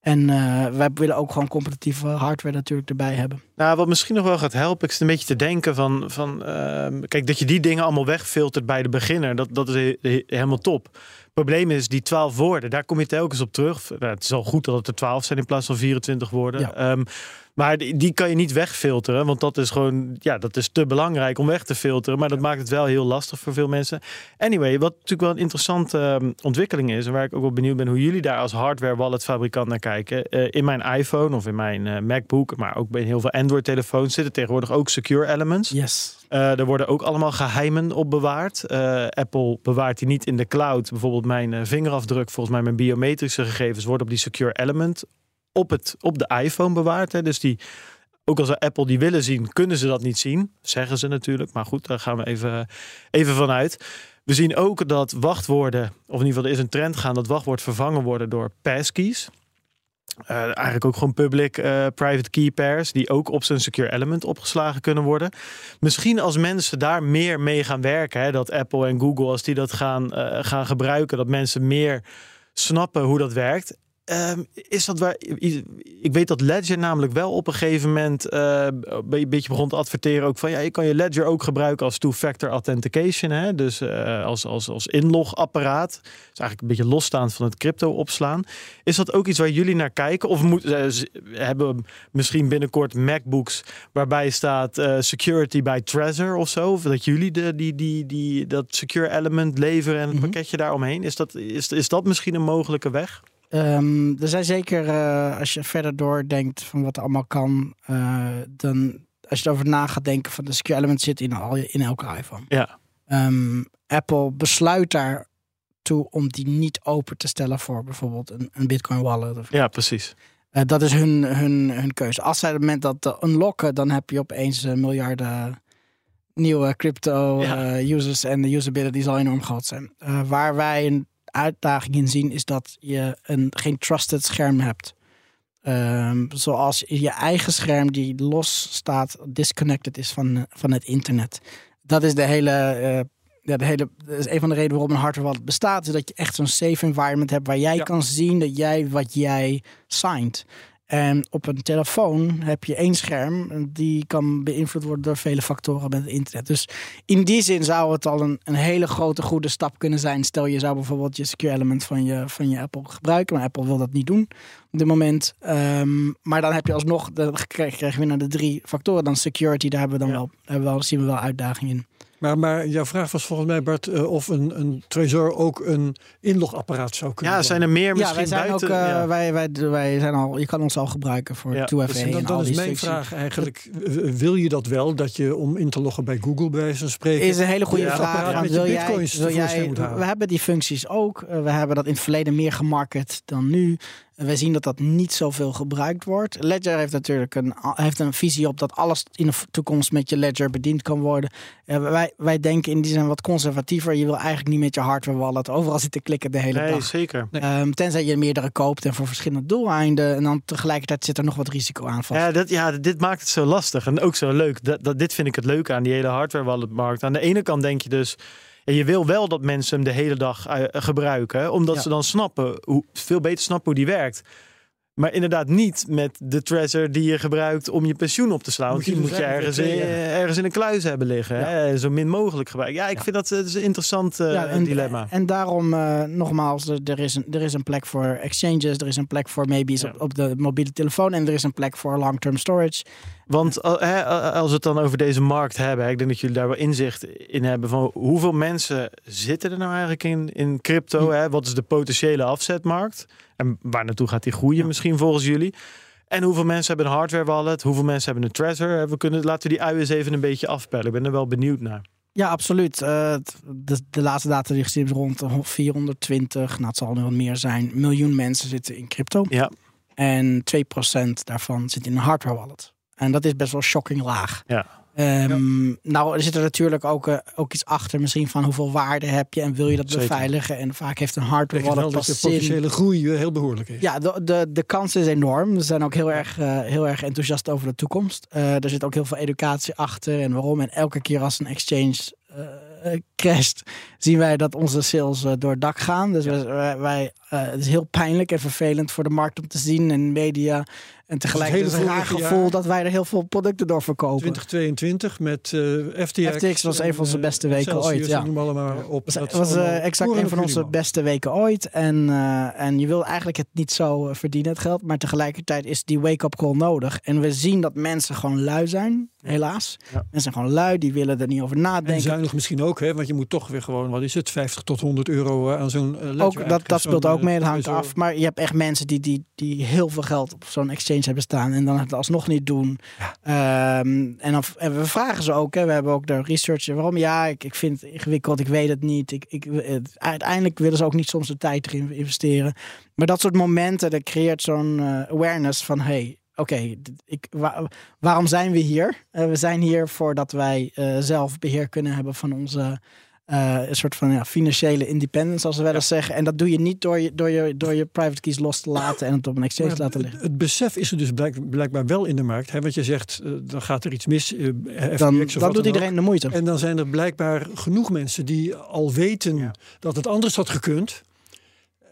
en eh, wij willen ook gewoon competitieve hardware natuurlijk erbij hebben. Nou, wat misschien nog wel gaat helpen, ik zit een beetje te denken van, van ehm, kijk, dat je die dingen allemaal wegfiltert bij de beginner, dat, dat is he- he- helemaal top. probleem is die 12 woorden, daar kom je telkens op terug. Nou, het is al goed dat het er 12 zijn in plaats van 24 woorden. Ja. Ehm, maar die, die kan je niet wegfilteren, want dat is gewoon, ja, dat is te belangrijk om weg te filteren. Maar dat maakt het wel heel lastig voor veel mensen. Anyway, wat natuurlijk wel een interessante ehm, ontwikkeling is, en waar ik ook wel benieuwd ben hoe jullie daar als hardware wallet fabrikant naar kijken. Eh, in mijn iPhone of in mijn eh, MacBook, maar ook bij heel veel Android telefoons zitten tegenwoordig ook secure elements. Yes. Eh, er worden ook allemaal geheimen op bewaard. Apple bewaart die niet in de cloud. Bijvoorbeeld mijn vingerafdruk, volgens mij mijn biometrische gegevens, worden op die secure element op, het, op de iPhone bewaard. Hè. Dus die, ook als Apple die willen zien, kunnen ze dat niet zien. Zeggen ze natuurlijk. Maar goed, daar gaan we even, even vanuit. We zien ook dat wachtwoorden, of in ieder geval er is een trend gaan dat wachtwoord vervangen worden door passkeys. Eh, eigenlijk ook gewoon public eh, private key pairs die ook op zijn secure element opgeslagen kunnen worden. Misschien als mensen daar meer mee gaan werken, hè, dat Apple en Google als die dat gaan, eh, gaan gebruiken, dat mensen meer snappen hoe dat werkt. Ehm, is dat waar? Ik weet dat Ledger namelijk wel op een gegeven moment eh, een beetje begon te adverteren ook van ja, je kan je Ledger ook gebruiken als two-factor authentication, hè? dus eh, als, als, als inlogapparaat. Is eigenlijk een beetje losstaand van het crypto opslaan. Is dat ook iets waar jullie naar kijken? Of moet, eh, hebben we misschien binnenkort MacBooks waarbij staat security by Trezor of zo? Of dat jullie de, die, die, die, dat secure element leveren en het Mhm. pakketje daaromheen? Is dat, is, is dat misschien een mogelijke weg? Ehm, er zijn zeker, eh, als je verder doordenkt van wat er allemaal kan, eh, dan als je erover na gaat denken van de secure element zit in, al, in elke iPhone. Ja. Ehm, Apple besluit daartoe om die niet open te stellen voor bijvoorbeeld een, een Bitcoin wallet. Of, Ja, precies. Eh, dat is hun, hun, hun keuze. Als zij op het moment dat te unlocken, dan heb je opeens miljarden nieuwe crypto Ja. users en de usability zal enorm groot zijn. Waar wij een uitdaging in zien, is dat je een, geen trusted scherm hebt. Ehm, zoals je eigen scherm die los staat, disconnected is van, van het internet. Dat is de hele, eh, ja, de hele dat is een van de redenen waarom een hardware wallet bestaat. Is dat je echt zo'n safe environment hebt waar jij Ja. kan zien dat jij wat jij signed. En op een telefoon heb je één scherm. en Die kan beïnvloed worden door vele factoren met het internet. Dus in die zin zou het al een, een hele grote goede stap kunnen zijn. Stel je zou bijvoorbeeld je secure element van je, van je Apple gebruiken. Maar Apple wil dat niet doen op dit moment. Ehm, maar dan heb je alsnog, dan krijg je weer naar de drie factoren. Dan security, daar hebben we dan Ja. wel, hebben we wel, zien we wel uitdaging in. Maar, maar jouw vraag was volgens mij, Bart, eh, of een, een Trezor ook een inlogapparaat zou kunnen Ja, zijn er meer Ja, misschien wij zijn buiten? ook, eh, ja. wij, wij, wij zijn al, je kan ons al gebruiken voor Ja, 2FA. Dus en dan, al dan is die mijn functies. vraag eigenlijk, wil je dat wel, dat je om in te loggen bij Google bij wijze van spreken... Is een hele goede Ja, vraag. want wil jij, bitcoins wil jij, moet halen. we hebben die functies ook. Eh, We hebben dat in het verleden meer gemarket dan nu. En wij zien dat dat niet zoveel gebruikt wordt. Ledger heeft natuurlijk een, heeft een visie op dat alles in de toekomst met je Ledger bediend kan worden. Eh, wij, wij denken in die zin wat conservatiever. Je wil eigenlijk niet met je hardware wallet overal zitten klikken de hele Nee, dag. zeker. Ehm, tenzij je meerdere koopt en voor verschillende doeleinden. En dan tegelijkertijd zit er nog wat risico aan vast. Ja, dat, ja, dit maakt het zo lastig en ook zo leuk. Dat, dat, dit vind ik het leuke aan die hele hardware walletmarkt. Aan de ene kant denk je dus, ja, je wil wel dat mensen hem de hele dag eh, gebruiken, omdat Ja. ze dan snappen, hoe, veel beter snappen hoe die werkt. Maar inderdaad niet met de treasure die je gebruikt om je pensioen op te slaan. Moet Want die moet je ergens, in, twee, ergens in een kluis hebben liggen. Ja. Hè? Zo min mogelijk gebruiken. Ja, ik Ja. vind dat, eh, dat is een interessant eh, Ja, en, dilemma. En daarom, eh, nogmaals, er, is een, er is een plek voor exchanges, er is een plek voor maybe Ja. op, op de mobiele telefoon en er is een plek voor long-term storage. Want eh, als we het dan over deze markt hebben, ik denk dat jullie daar wel inzicht in hebben van hoeveel mensen zitten er nou eigenlijk in, in crypto? Hè? Wat is de potentiële afzetmarkt? En waar naartoe gaat die groeien misschien volgens jullie? En hoeveel mensen hebben een hardware wallet? Hoeveel mensen hebben een Trezor? We kunnen, laten we die ui eens even een beetje afpellen. Ik ben er wel benieuwd naar. Ja, absoluut. Eh, de, de laatste data die gezien is rond de 420, nou het zal nu wat meer zijn, miljoen mensen zitten in crypto. Ja, En 2% daarvan zit in een hardware wallet. En dat is best wel shocking laag. ja. Ehm, Nou, er zit er natuurlijk ook, eh, ook iets achter, misschien van hoeveel waarde heb je en wil je dat Zeker. beveiligen. En vaak heeft een hardware wallet dat de pas zin. potentiële groei eh, heel behoorlijk is. Ja, de, de, de kans is enorm. We zijn ook heel erg, eh, heel erg enthousiast over de toekomst. Er zit ook heel veel educatie achter en waarom. En elke keer als een exchange crasht, zien wij dat onze sales eh, door het dak gaan. Dus wij, wij, wij, eh, het is heel pijnlijk en vervelend voor de markt om te zien en media. En tegelijkertijd is het een raar gevoel dat wij er heel veel producten door verkopen. 2022 met uh, FTX. FTX was een van onze beste weken ooit. Ja, allemaal op. Het was, exact een van onze beste weken ooit. En, en je wil eigenlijk het niet zo verdienen, het geld. Maar tegelijkertijd is die wake-up call nodig. En we zien dat mensen gewoon lui zijn, helaas. Ja. Mensen zijn gewoon lui, die willen er niet over nadenken. En zuinig misschien ook, hè? want je moet toch weer gewoon, wat is het, 50 tot 100 euro aan zo'n ook, Dat, dat speelt ook mee, het hangt af. Maar je hebt echt mensen die, die, die heel veel geld op zo'n exchange hebben staan en dan het alsnog niet doen. Ehm, en, dan, en we vragen ze ook, hè, we hebben ook de research. Waarom? Ja, ik, ik vind het ingewikkeld, ik weet het niet. Ik, ik, uiteindelijk willen ze ook niet soms de tijd erin investeren. Maar dat soort momenten, dat creëert zo'n uh, awareness van hey, oké, ik waarom zijn we hier? Uh, we zijn hier voordat wij uh, zelf beheer kunnen hebben van onze uh, een soort van ja, financiële independence, als we wel eens zeggen. En dat doe je niet door je, door, je, door je private keys los te laten en het op een exchange te laten liggen. Het, besef is er dus blijk, blijkbaar wel in de markt. Hè? Want je zegt, uh, dan gaat er iets mis. Uh, dan, dan doet iedereen de moeite. En dan zijn er blijkbaar genoeg mensen die al weten ja. dat het anders had gekund.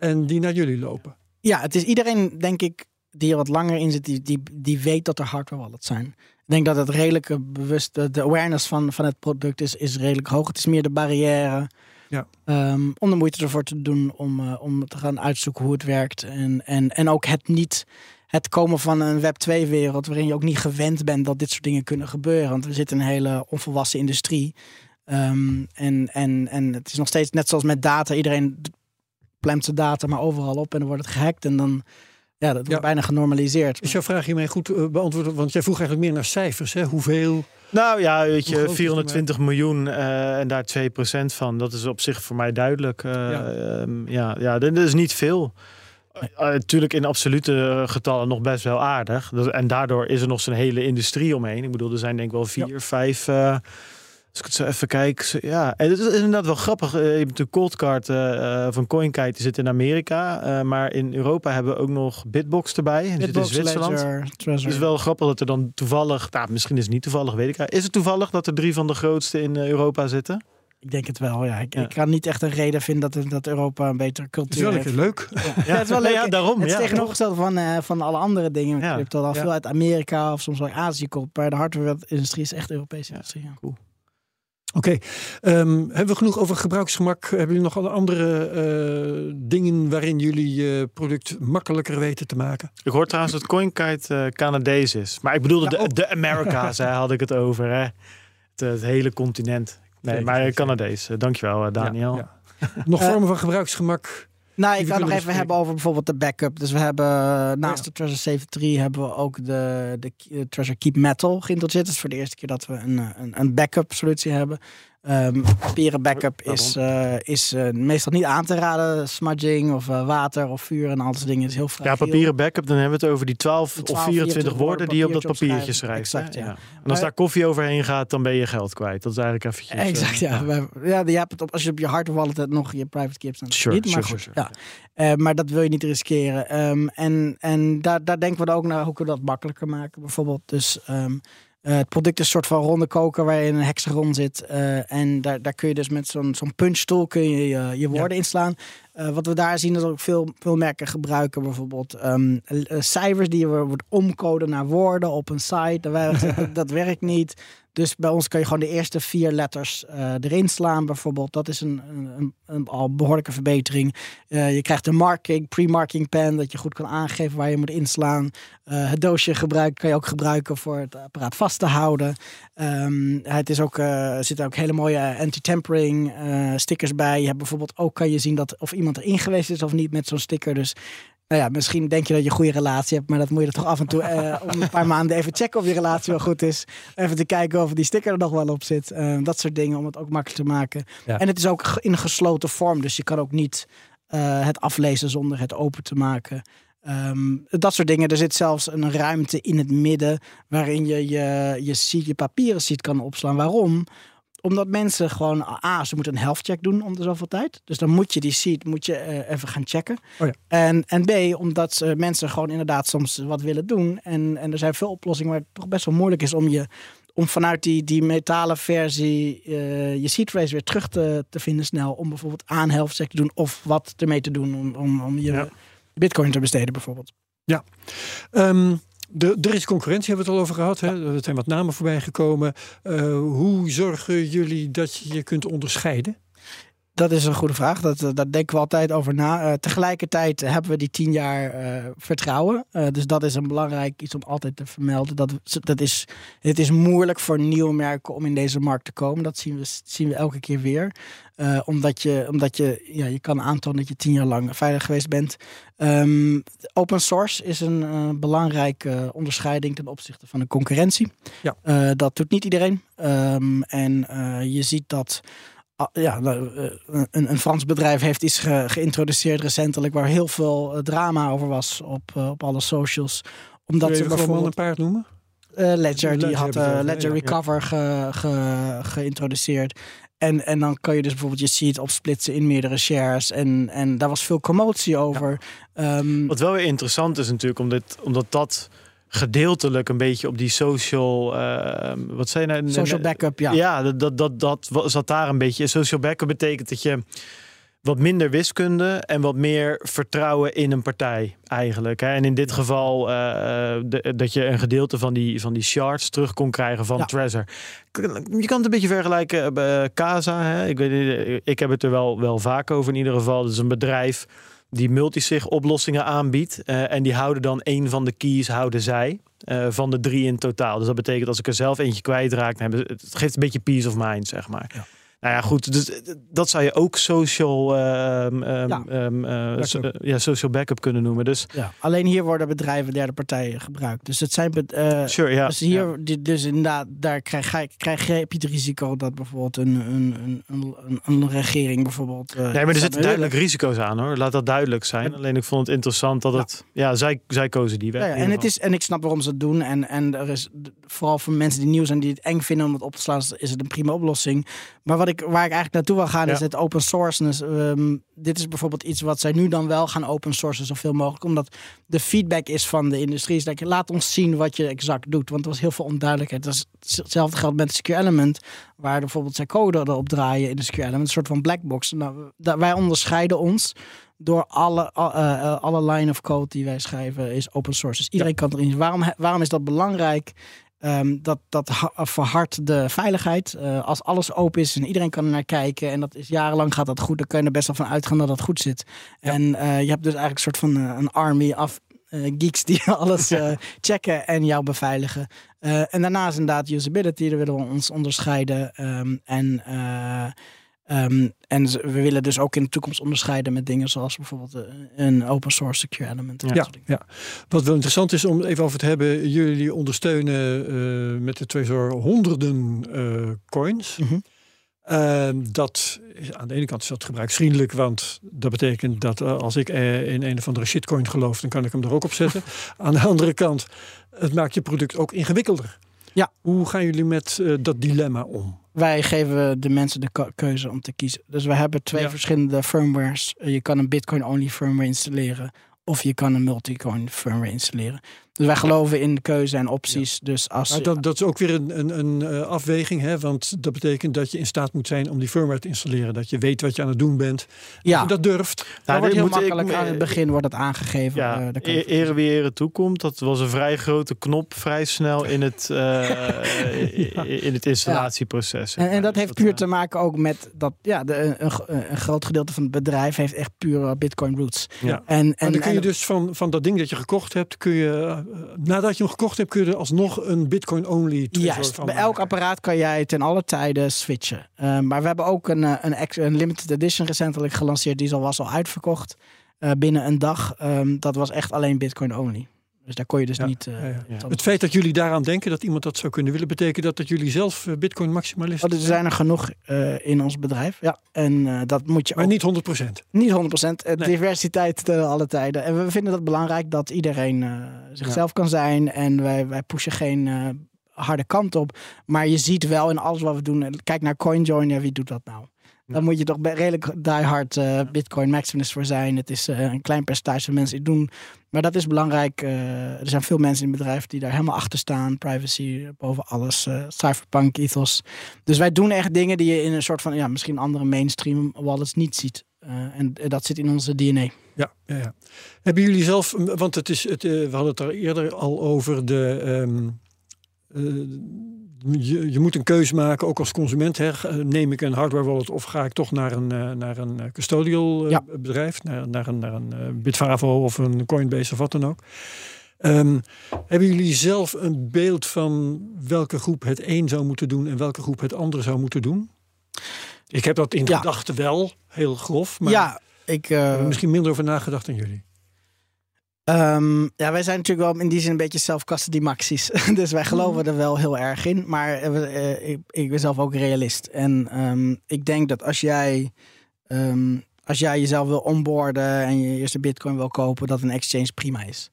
En die naar jullie lopen. Ja, het is iedereen, denk ik, die er wat langer in zit, die, die, die weet dat er hardware wallets zijn. Ik denk dat het redelijke bewust, de awareness van, van het product is, is redelijk hoog. Het is meer de barrière ja. Um, om de moeite ervoor te doen om, uh, om te gaan uitzoeken hoe het werkt. En, en, en ook het niet het komen van een Web 2-wereld waarin je ook niet gewend bent dat dit soort dingen kunnen gebeuren. Want we zitten in een hele onvolwassen industrie. Um, en, en, en het is nog steeds net zoals met data. Iedereen plemt zijn data maar overal op en dan wordt het gehackt. En dan ja, dat wordt bijna genormaliseerd. Is jouw vraag hiermee goed uh, beantwoord? Want jij vroeg eigenlijk meer naar cijfers. Hè? Hoeveel? Nou ja, weet je, 420 miljoen uh, en daar 2% van. Dat is op zich voor mij duidelijk. Uh, ja. Um, ja, ja, dat is niet veel. Natuurlijk in absolute getallen nog best wel aardig. En daardoor is er nog zo'n hele industrie omheen. Ik bedoel, er zijn denk ik wel vier, ja. vijf als ik het zo even kijk. Ja, en het is inderdaad wel grappig. Eh, je hebt de coldcard uh, van CoinKite, die zit in Amerika. Uh, maar in Europa hebben we ook nog Bitbox erbij. Die Bitbox, zit in Zwitserland. Ledger, het is wel grappig dat er dan toevallig... Nou, misschien is het niet toevallig, weet ik Is het toevallig dat er drie van de grootste in Europa zitten? Ik denk het wel, ja. Ik, ja. ik, kan niet echt een reden vinden dat, dat Europa een betere cultuur heeft. Het is wel leuk. Ja, ja. het is wel leuk. Ja, daarom. Het is tegenovergesteld van, uh, van alle andere dingen. Je hebt al veel uit Amerika of soms wel Azië komt. Maar de hardware-industrie is echt Europese industrie. Cool. Oké, okay. um, hebben we genoeg over gebruiksgemak? Hebben jullie nog andere uh, dingen waarin jullie je uh, product makkelijker weten te maken? Ik hoor trouwens dat CoinKite uh, Canadees is. Maar ik bedoelde ja, de, de Amerika's, had ik het over. Hè? Het, het hele continent. Nee, zeker, maar Canadees. Dankjewel, Daniel. Ja, nog vormen van gebruiksgemak nou, ik ga nog even hebben over bijvoorbeeld de backup. Dus we hebben naast de Treasure Save 3 hebben we ook de, de Treasure Keep Metal geïntroduceerd. Het is voor de eerste keer dat we een, een, een backup solutie hebben. Um, papieren backup is, uh, is uh, meestal niet aan te raden. Smudging of uh, water of vuur en al dat dingen is heel fragiel. Ja, papieren backup, dan hebben we het over die 12, 12 of 24, woorden die je op dat papiertje schrijft. Exact, ja. ja. En als daar koffie overheen gaat, dan ben je geld kwijt. Dat is eigenlijk eventjes... Exact, ja. ja. ja je hebt het op, als je op je hard wallet nog je private key hebt staan. Sure, niet, maar sure, goed, sure, ja. maar dat wil je niet riskeren. Um, en en daar, daar denken we ook naar hoe kunnen we dat makkelijker maken. Bijvoorbeeld dus... Um, uh, het product is een soort van ronde koker waar je in een hexagon zit. Uh, en daar, daar kun je dus met zo'n zo'n punchstoel kun je je, je woorden ja. inslaan. Uh, wat we daar zien is dat ook veel, veel merken gebruiken bijvoorbeeld um, cijfers die je wordt omcoden naar woorden op een site. Dat, dat werkt niet. Dus bij ons kan je gewoon de eerste vier letters uh, erin slaan, bijvoorbeeld. Dat is een, een, een al behoorlijke verbetering. Uh, je krijgt een marking, pre-marking pen, dat je goed kan aangeven waar je moet inslaan. Uh, het doosje gebruik, kan je ook gebruiken voor het apparaat vast te houden. Um, het is ook, er zitten ook hele mooie anti-tampering stickers bij. Je hebt bijvoorbeeld ook kan je zien dat of iemand erin geweest is of niet met zo'n sticker. Dus nou ja, misschien denk je dat je een goede relatie hebt, maar dat moet je er toch af en toe uh, om een paar maanden even checken of je relatie wel goed is. Even te kijken of die sticker er nog wel op zit. Uh, dat soort dingen om het ook makkelijk te maken. Ja. En het is ook in gesloten vorm, dus je kan ook niet uh, het aflezen zonder het open te maken. Um, dat soort dingen. Er zit zelfs een ruimte in het midden waarin je je, je, je papieren ziet kan opslaan. Waarom? Omdat mensen gewoon, A, ze moeten een health check doen om de zoveel tijd. Dus dan moet je die seat moet je, uh, even gaan checken. Oh ja. en, en B, omdat uh, mensen gewoon inderdaad soms wat willen doen. En, en er zijn veel oplossingen waar het toch best wel moeilijk is om je om vanuit die, die metalen versie uh, je seat phrase weer terug te, te vinden snel. Om bijvoorbeeld aan health check te doen of wat ermee te doen om, om, om je ja. bitcoin te besteden bijvoorbeeld. Ja. Um, De, er is concurrentie, hebben we het al over gehad. Hè? Er zijn wat namen voorbij gekomen. Uh, hoe zorgen jullie dat je je kunt onderscheiden? Dat is een goede vraag. Dat, eh, daar denken we altijd over na. Uh, tegelijkertijd hebben we die tien jaar uh, vertrouwen. Uh, dus dat is een belangrijk iets om altijd te vermelden. Dat, dat is, het is moeilijk voor nieuwe merken om in deze markt te komen. Dat zien we, zien we elke keer weer. omdat je, omdat je, ja, je kan aantonen dat je tien jaar lang veilig geweest bent. Um, open source is een belangrijke onderscheiding ten opzichte van de concurrentie. Ja. dat doet niet iedereen. Um, en je ziet dat ja, nou, eh, een, een, Frans bedrijf heeft iets geïntroduceerd recentelijk waar heel veel eh, drama over was op, eh, op alle socials. Omdat ze bijvoorbeeld een paar noemen. Uh, Ledger, die had uh, Ledger Recover ge, ge, geïntroduceerd. En, en dan kan je dus bijvoorbeeld je seed opsplitsen in meerdere shares. En, en daar was veel commotie over. Ehm, Wat wel weer interessant is natuurlijk, omdat, omdat dat gedeeltelijk een beetje op die social. Uh, wat zijn nou? Social backup, ja. Ja, dat, dat, dat, dat zat daar een beetje. Social backup betekent dat je wat minder wiskunde en wat meer vertrouwen in een partij eigenlijk. Hè? En in dit geval uh, dat je een gedeelte van die, van die shards terug kon krijgen van ja. Trezor. Je kan het een beetje vergelijken bij Casa. Hè? Ik, weet, ik heb het er wel, wel vaak over in ieder geval. Het is een bedrijf die multisig oplossingen aanbiedt. Uh, en die houden dan een van de keys, houden zij. Uh, van de drie in totaal. Dus dat betekent als ik er zelf eentje kwijtraak, dan hebben, het geeft een beetje peace of mind, zeg maar. Ja. Nou ja, goed. Dus eh, dat zou je ook social, um, ja. Um, uh, so, ja. social backup kunnen noemen. Dus, ja. Alleen hier worden bedrijven derde partijen gebruikt. Dus het zijn. Uh, sure, ja. Dus hier, ja. dus inderdaad, daar krijg, krijg je het risico dat bijvoorbeeld een, een, een, een, een regering bijvoorbeeld. nee, maar er zitten duidelijk risico's aan hoor. Laat dat duidelijk zijn. Alleen ik vond het interessant dat het. Ja, zij, zij kozen die weg. En, het is, en ik snap waarom ze het doen. En, en er is vooral voor mensen die nieuw zijn die het eng vinden om het op te slaan, is het een prima oplossing. Maar wat ik, waar ik eigenlijk naartoe wil gaan is het open source. Dus, um, dit is bijvoorbeeld iets wat zij nu dan wel gaan open sourcen zoveel mogelijk. Omdat de feedback is van de industrie. Is dat je laat ons zien wat je exact doet. Want er was heel veel onduidelijkheid. Dat is hetzelfde geldt met Secure Element. Waar bijvoorbeeld zij code erop draaien in de Secure Element. Een soort van black box. Nou, wij onderscheiden ons door alle, uh, alle line of code die wij schrijven is open source. Dus iedereen kan erin. Waarom, waarom is dat belangrijk? Um, dat, dat verhardt de veiligheid. Uh, als alles open is en iedereen kan er naar kijken en dat is jarenlang gaat dat goed, dan kun je er best wel van uitgaan dat dat goed zit. Ja. En uh, je hebt dus eigenlijk een soort van uh, een army af geeks die alles checken en jou beveiligen. en daarnaast inderdaad usability, daar willen we ons onderscheiden. Um, en Um, en we willen dus ook in de toekomst onderscheiden met dingen zoals bijvoorbeeld eh, een open source secure element. Ja, ja. Wat wel interessant is om even over te hebben, jullie ondersteunen uh, met de Trezor honderden uh, coins. Mm -hmm. uh, dat aan de ene kant is dat gebruiksvriendelijk, want dat betekent dat als ik in een of andere shitcoin geloof, dan kan ik hem er ook op zetten. aan de andere kant, het maakt je product ook ingewikkelder. Ja. Hoe gaan jullie met dat dilemma om? wij geven de mensen de keuze om te kiezen. Dus we hebben twee verschillende firmwares. Je kan een Bitcoin-only firmware installeren. Of je kan een multicoin firmware installeren. Dus wij geloven in de keuze en opties. Dus als maar dat, dat is ook weer een, een, een eh, afweging. Hè? Want dat betekent dat je in staat moet zijn om die firmware te installeren. Dat je weet wat je aan het doen bent. Ja. dat durft. Nou, dat wordt heel makkelijk. Ik, aan het begin wordt het aangegeven. Ja, uh, e ere wie toekomt. Dat was een vrij grote knop. Vrij snel in het, uh, in het installatieproces. En, en, dat heeft puur te maken ook met dat ja, de, een, een, groot gedeelte van het bedrijf heeft echt puur Bitcoin roots. Ja. En, en, dan kun je dus van, van dat ding dat je gekocht hebt, kun je nadat je hem gekocht hebt, kun je er alsnog een Bitcoin-only Juist, van bij elk apparaat kan jij ten alle tijden switchen. Uh, maar we hebben ook een, eh, een, een, limited edition recentelijk gelanceerd. Die was al uitverkocht uh, binnen een dag. Um, dat was echt alleen Bitcoin-only. Dus daar kon je dus niet. Uh, ja, ja. Het feit dat jullie daaraan denken dat iemand dat zou kunnen willen, betekent dat dat jullie zelf uh, Bitcoin maximalisten oh, Er zijn er genoeg uh, in ons bedrijf. Ja. En dat moet je. Maar ook... niet 100%. Niet 100%. Nee. Diversiteit te alle tijden. En we vinden dat belangrijk dat iedereen zichzelf kan zijn. En wij, wij pushen geen harde kant op. Maar je ziet wel in alles wat we doen. Kijk naar CoinJoin. Ja, wie doet dat nou? Dan moet je toch redelijk diehard uh, Bitcoin maximalist voor zijn. Het is uh, een klein percentage van mensen die doen. Maar dat is belangrijk. Uh, er zijn veel mensen in het bedrijf die daar helemaal achter staan. Privacy boven alles. cypherpunk ethos. Dus wij doen echt dingen die je in een soort van, ja, misschien andere mainstream wallets niet ziet. en dat zit in onze DNA. Ja, ja, ja, Hebben jullie zelf, want het is, het, we hadden het er eerder al over de. Ehm, je, je, moet een keuze maken, ook als consument. Hè. Neem ik een hardware wallet of ga ik toch naar een, naar een custodial bedrijf, naar, naar een, naar een Bitfavo of een Coinbase of wat dan ook. Um, hebben jullie zelf een beeld van welke groep het een zou moeten doen en welke groep het andere zou moeten doen? Ik heb dat in ja. gedachten wel, heel grof. Maar ja, ik uh, misschien minder over nagedacht dan jullie. Um, ja, wij zijn natuurlijk wel in die zin een beetje zelfcustody maxis. dus wij geloven er wel heel erg in. Maar uh, ik, ik, ben zelf ook realist. En um, ik denk dat als jij, um, als jij jezelf wil onboorden en je eerste bitcoin wil kopen, dat een exchange prima is.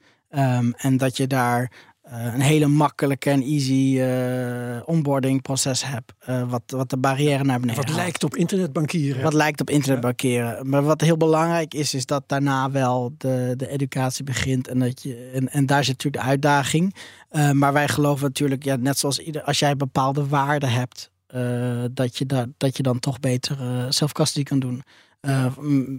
En dat je daar een hele makkelijke en easy uh, onboarding proces hebt. Uh, wat, wat de barrière naar beneden Wat lijkt op internetbankieren. Wat lijkt op internetbankieren. Maar wat heel belangrijk is, is dat daarna wel de, de educatie begint. En, dat je, en, en daar zit natuurlijk de uitdaging. maar wij geloven natuurlijk, ja, net zoals ieder, als jij bepaalde waarden hebt, dat, je da dat je dan toch beter zelf kan doen. Uh,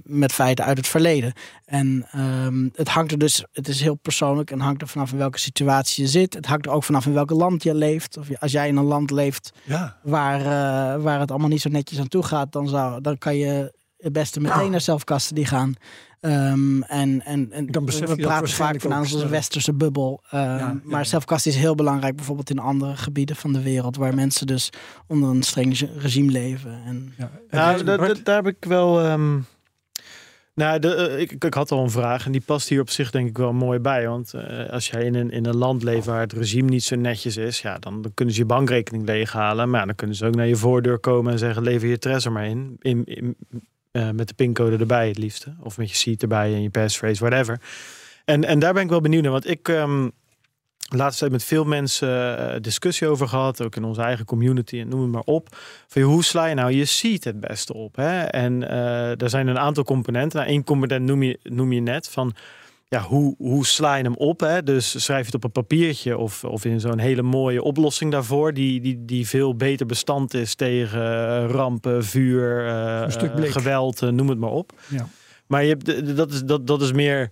met feiten uit het verleden. En um, het hangt er dus, het is heel persoonlijk en hangt er vanaf in welke situatie je zit. Het hangt er ook vanaf in welk land je leeft. Of als jij in een land leeft ja. waar, uh, waar het allemaal niet zo netjes aan toe gaat, dan, zou, dan kan je het beste meteen naar zelfkasten die gaan. Um, en, en, en dan we praten vaak van onze westerse bubbel. Um, ja, maar zelfkast is heel belangrijk, bijvoorbeeld in andere gebieden van de wereld, waar mensen dus onder een streng regime leven. En, ja, nou, daar heb ik wel. Um, nou, de, uh, ik, ik, had al een vraag en die past hier op zich denk ik wel mooi bij. Want uh, als jij in een, in een land leeft waar het regime niet zo netjes is, ja, dan, dan kunnen ze je bankrekening leeghalen. Maar ja, dan kunnen ze ook naar je voordeur komen en zeggen: lever je trezor maar in, in, in uh, met de pincode erbij het liefste. Of met je seat erbij en je passphrase, whatever. En, en daar ben ik wel benieuwd naar. Want ik um, laatst tijd met veel mensen uh, discussie over gehad. Ook in onze eigen community en noem het maar op. Van hoe sla je nou je seat het beste op? Hè? En uh, er zijn een aantal componenten. Nou, component noem je, noem je net van ja, hoe, hoe sla je hem op? Hè? Dus schrijf je het op een papiertje of, of in zo'n hele mooie oplossing daarvoor, die, die, die veel beter bestand is tegen eh, rampen, vuur, uh, geweld, noem het maar op. Ja. Maar je hebt, dat, is, dat, dat is meer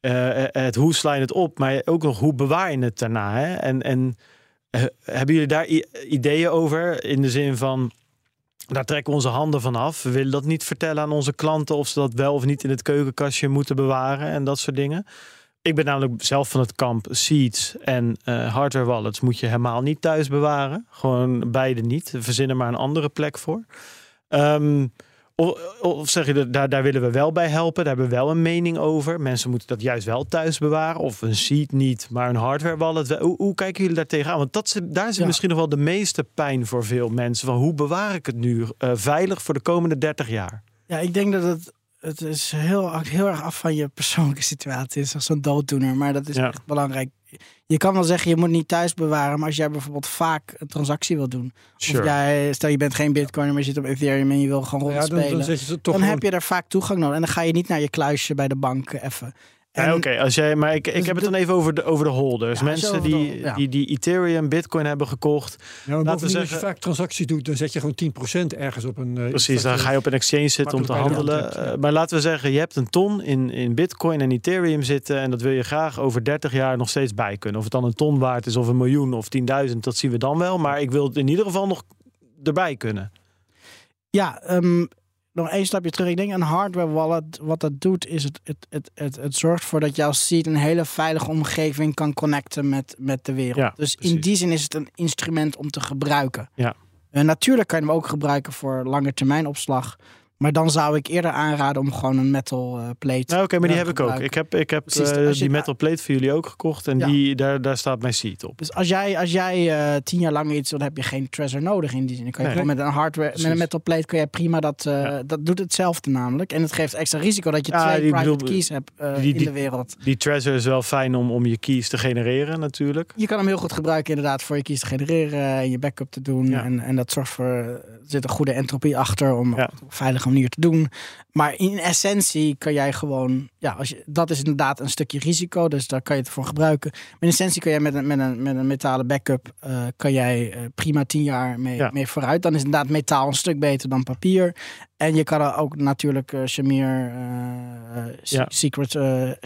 uh, het hoe sla je het op, maar ook nog hoe bewaar je het daarna. Hè? En, en hebben jullie daar ideeën over in de zin van daar trekken onze handen van af. We willen dat niet vertellen aan onze klanten of ze dat wel of niet in het keukenkastje moeten bewaren en dat soort dingen. Ik ben namelijk zelf van het kamp Seeds en uh, hardware wallets moet je helemaal niet thuis bewaren. Gewoon beide niet. Verzin er maar een andere plek voor. Um, of, of, zeg je, daar, daar willen we wel bij helpen. Daar hebben we wel een mening over. Mensen moeten dat juist wel thuis bewaren. Of een seed niet, maar een hardware wallet. Hoe, hoe kijken jullie daar tegenaan? Want dat, daar zit misschien nog wel de meeste pijn voor veel mensen. Van hoe bewaar ik het nu uh, veilig voor de komende 30 jaar? Ja, ik denk dat het het is heel, heel erg af van je persoonlijke situatie. Het is zo'n dooddoener, maar dat is echt belangrijk. Je kan wel zeggen, je moet niet thuis bewaren, maar als jij bijvoorbeeld vaak een transactie wil doen. Of jij, stel je bent geen bitcoin, maar je zit op Ethereum en je wil gewoon rondspelen. Ja, dan, dan, dan heb je er vaak toegang nodig. En dan ga je niet naar je kluisje bij de bank even. Ja, Oké, als jij, maar ik, ik dus heb het dan even over de, over de holders. Mensen die, die, die Ethereum, Bitcoin hebben gekocht. Ja, maar laten we zeggen, als je vaak transacties doet, dan zet je gewoon 10% ergens op een. Uh, precies, dan ga je op een exchange zitten om te handelen. Eh, maar laten we zeggen, je hebt een ton in, in Bitcoin en Ethereum zitten. En dat wil je graag over 30 jaar nog steeds bij kunnen. Of het dan een ton waard is of een miljoen of 10.000, dat zien we dan wel. Maar ik wil het in ieder geval nog erbij kunnen. Ja, um, nog één stapje terug. Ik denk een hardware wallet, wat dat doet, is het, het, het, het, het zorgt ervoor dat jouw seed een hele veilige omgeving kan connecten met, met de wereld. dus in die zin is het een instrument om te gebruiken. Ja. En natuurlijk kan je hem ook gebruiken voor lange termijn opslag. Maar dan zou ik eerder aanraden om gewoon een metal uh, plate. Nou, Oké, maar die heb ik ook. Ik heb, ik heb uh, die metal plate voor jullie ook gekocht. En die, daar, daar staat mijn seat op. Dus als jij, als jij uh, tien jaar lang iets, dan heb je geen treasure nodig in die zin. Dan kan je nee. met een hardware, met een metal plate kun je prima dat. Ja. Dat doet hetzelfde namelijk. En het geeft extra risico dat je ja, twee private bedoel, keys hebt die, in de wereld. Die treasure is wel fijn om, om je keys te genereren natuurlijk. Je kan hem heel goed gebruiken inderdaad voor je keys te genereren en je backup te doen. En, en dat zorgt voor, er zit een goede entropie achter om op manier te doen. Maar in essentie kan jij gewoon, ja, als je, dat is inderdaad een stukje risico, dus daar kan je het voor gebruiken. Maar in essentie kan jij met een, met een, met een metalen backup, uh, kan jij uh, prima tien jaar mee, ja. mee vooruit. Dan is inderdaad metaal een stuk beter dan papier. En je kan er ook natuurlijk uh, Shamir ja. secret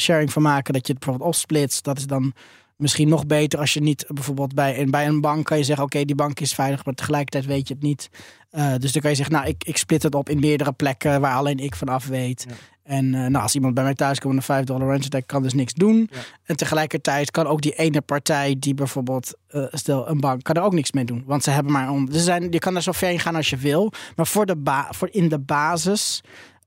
sharing van maken, dat je het bijvoorbeeld opsplitst. Dat is dan misschien nog beter als je niet bijvoorbeeld bij, bij een bank kan je zeggen: Oké, die bank is veilig, maar tegelijkertijd weet je het niet. Uh, dus dan kan je zeggen: Nou, ik, ik split het op in meerdere plekken waar alleen ik vanaf weet. Ja. En uh, nou, als iemand bij mij thuis komt en een 5 dollar rent attack kan dus niks doen. Ja. En tegelijkertijd kan ook die ene partij die bijvoorbeeld, uh, stel een bank, kan er ook niks mee doen. Want ze hebben maar om. Ze zijn, je kan er zo ver in gaan als je wil. Maar voor de ba voor in de basis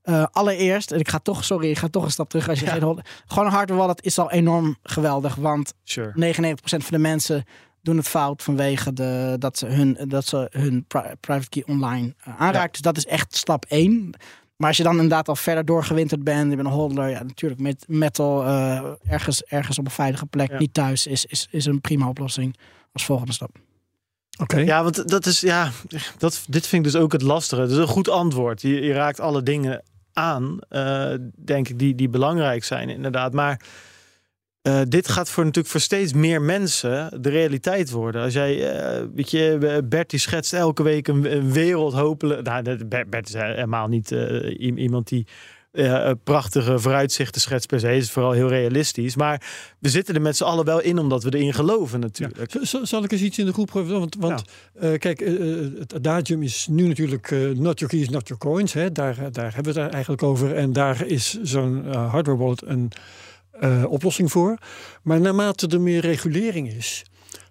uh, allereerst, en ik ga toch, sorry, ik ga toch een stap terug. Als je ja. geen, gewoon een hardware wallet is al enorm geweldig. Want sure. 99% van de mensen doen het fout vanwege de, dat ze hun, dat ze hun pri private key online uh, aanraakt. Ja. Dus dat is echt stap 1. Maar als je dan inderdaad al verder doorgewinterd bent, je bent een holder, ja, natuurlijk met metal uh, ergens, ergens op een veilige plek, ja. niet thuis, is, is, is een prima oplossing als volgende stap. Oké. Okay. Ja, want dat is ja, dat, dit vind ik dus ook het lastige. Het is een goed antwoord. Je, je raakt alle dingen aan, uh, denk ik, die, die belangrijk zijn, inderdaad. Maar uh, dit gaat voor natuurlijk voor steeds meer mensen de realiteit worden. Als jij, uh, weet je, Bert die schetst elke week een, wereld hopelijk. Nou, Bert is helemaal niet iemand die uh, prachtige vooruitzichten schetst per se. Is vooral heel realistisch. Maar we zitten er met z'n allen wel in omdat we erin geloven natuurlijk. Ja. Zal ik eens iets in de groep gooien? Want, want ja. uh, kijk, uh, het adagium is nu natuurlijk not your keys, not your coins. Hè? Daar, daar hebben we het eigenlijk over. En daar is zo'n hardware wallet een oplossing voor. Maar naarmate er meer regulering is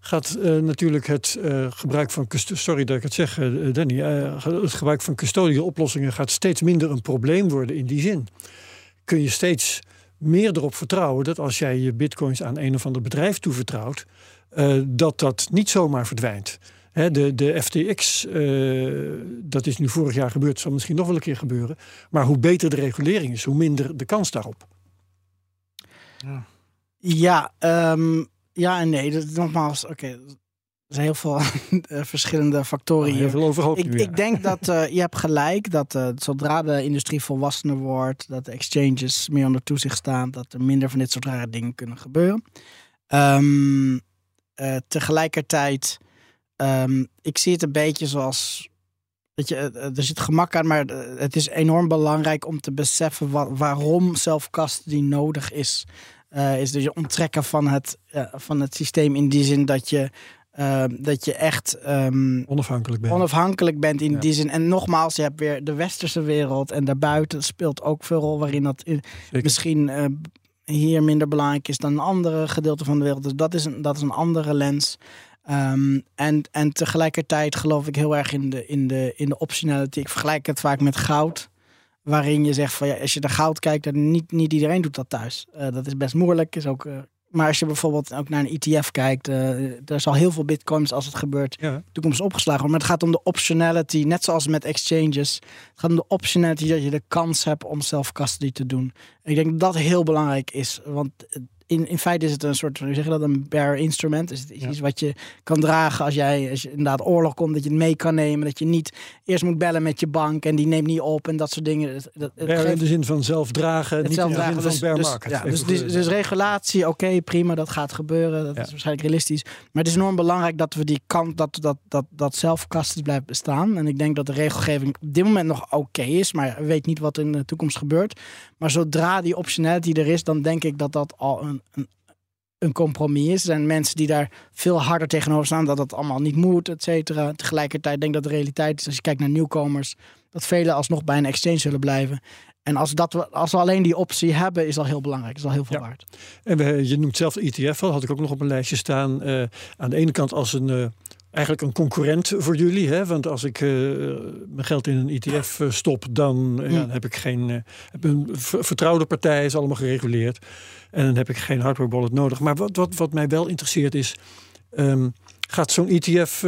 gaat uh, natuurlijk het uh, gebruik van sorry dat ik het zeg, uh, Danny, het gebruik van custodial oplossingen gaat steeds minder een probleem worden in die zin. Kun je steeds meer erop vertrouwen dat als jij je bitcoins aan een of ander bedrijf toevertrouwt, dat dat niet zomaar verdwijnt. De, de FTX, dat is nu vorig jaar gebeurd, zal misschien nog wel een keer gebeuren. Maar hoe beter de regulering is, hoe minder de kans daarop. Ja, ja um ja en nee. Dat, nogmaals, oké. Okay, er zijn heel veel verschillende factoren oh. Veel ik, ik denk dat uh, je hebt gelijk dat uh, zodra de industrie volwassener wordt, dat de exchanges meer onder toezicht staan, dat er minder van dit soort rare dingen kunnen gebeuren. Um, uh, tegelijkertijd, um, ik zie het een beetje zoals. Dat je, er zit gemak aan, maar het is enorm belangrijk om te beseffen wat, waarom self-custody nodig is. Uh, is dus je onttrekken van het, uh, van het systeem in die zin dat je, uh, dat je echt um, onafhankelijk bent. Onafhankelijk bent in ja. die zin. En nogmaals, je hebt weer de westerse wereld en daarbuiten speelt ook veel rol waarin dat in, misschien hier minder belangrijk is dan een andere gedeelte van de wereld. Dus dat is een, dat is een andere lens. Um, en, en tegelijkertijd geloof ik heel erg in de, in, de, in de optionality. Ik vergelijk het vaak met goud waarin je zegt van ja, als je naar goud kijkt, dan niet, niet iedereen doet dat thuis. Uh, dat is best moeilijk. Is ook, uh, maar als je bijvoorbeeld ook naar een ETF kijkt, uh, er zal heel veel bitcoins als het gebeurt ja. toekomst opgeslagen worden. Maar het gaat om de optionality, net zoals met exchanges. Het gaat om de optionality dat je de kans hebt om self-custody te doen. Ik denk dat dat heel belangrijk is, want in, in feite is het een soort, hoe zeg je dat, een bearer instrument. Is het iets wat je kan dragen als jij als je inderdaad oorlog komt, dat je het mee kan nemen. Dat je niet eerst moet bellen met je bank en die neemt niet op en dat soort dingen. Het geeft, in de zin van zelf dragen, niet zelf dragen, in de zin van dus, dus, ja, dus, dus, dus, regulatie, oké, okay, prima, dat gaat gebeuren. Dat ja. is waarschijnlijk realistisch. Maar het is enorm belangrijk dat we die kant, dat dat, dat, dat zelfkasten blijft bestaan. En ik denk dat de regelgeving op dit moment nog oké okay is, maar weet niet wat in de toekomst gebeurt. Maar zodra die optionality er is, dan denk ik dat dat al een, een, een compromis is. Er zijn mensen die daar veel harder tegenover staan, dat dat allemaal niet moet, et cetera. Tegelijkertijd denk ik dat de realiteit is, als je kijkt naar nieuwkomers, dat velen alsnog bij een exchange zullen blijven. En als, dat we, als we alleen die optie hebben, is al heel belangrijk. Is al heel veel ja. waard. En we, je noemt zelf de ETF al, had ik ook nog op een lijstje staan. Uh, aan de ene kant als een uh, eigenlijk een concurrent voor jullie. Hè? Want als ik uh, mijn geld in een ETF uh, stop, dan uh, ja, heb ik geen. heb een vertrouwde partij, is allemaal gereguleerd. En dan heb ik geen hardware wallet nodig. Maar wat, wat, wat mij wel interesseert is. Um, gaat zo'n ETF,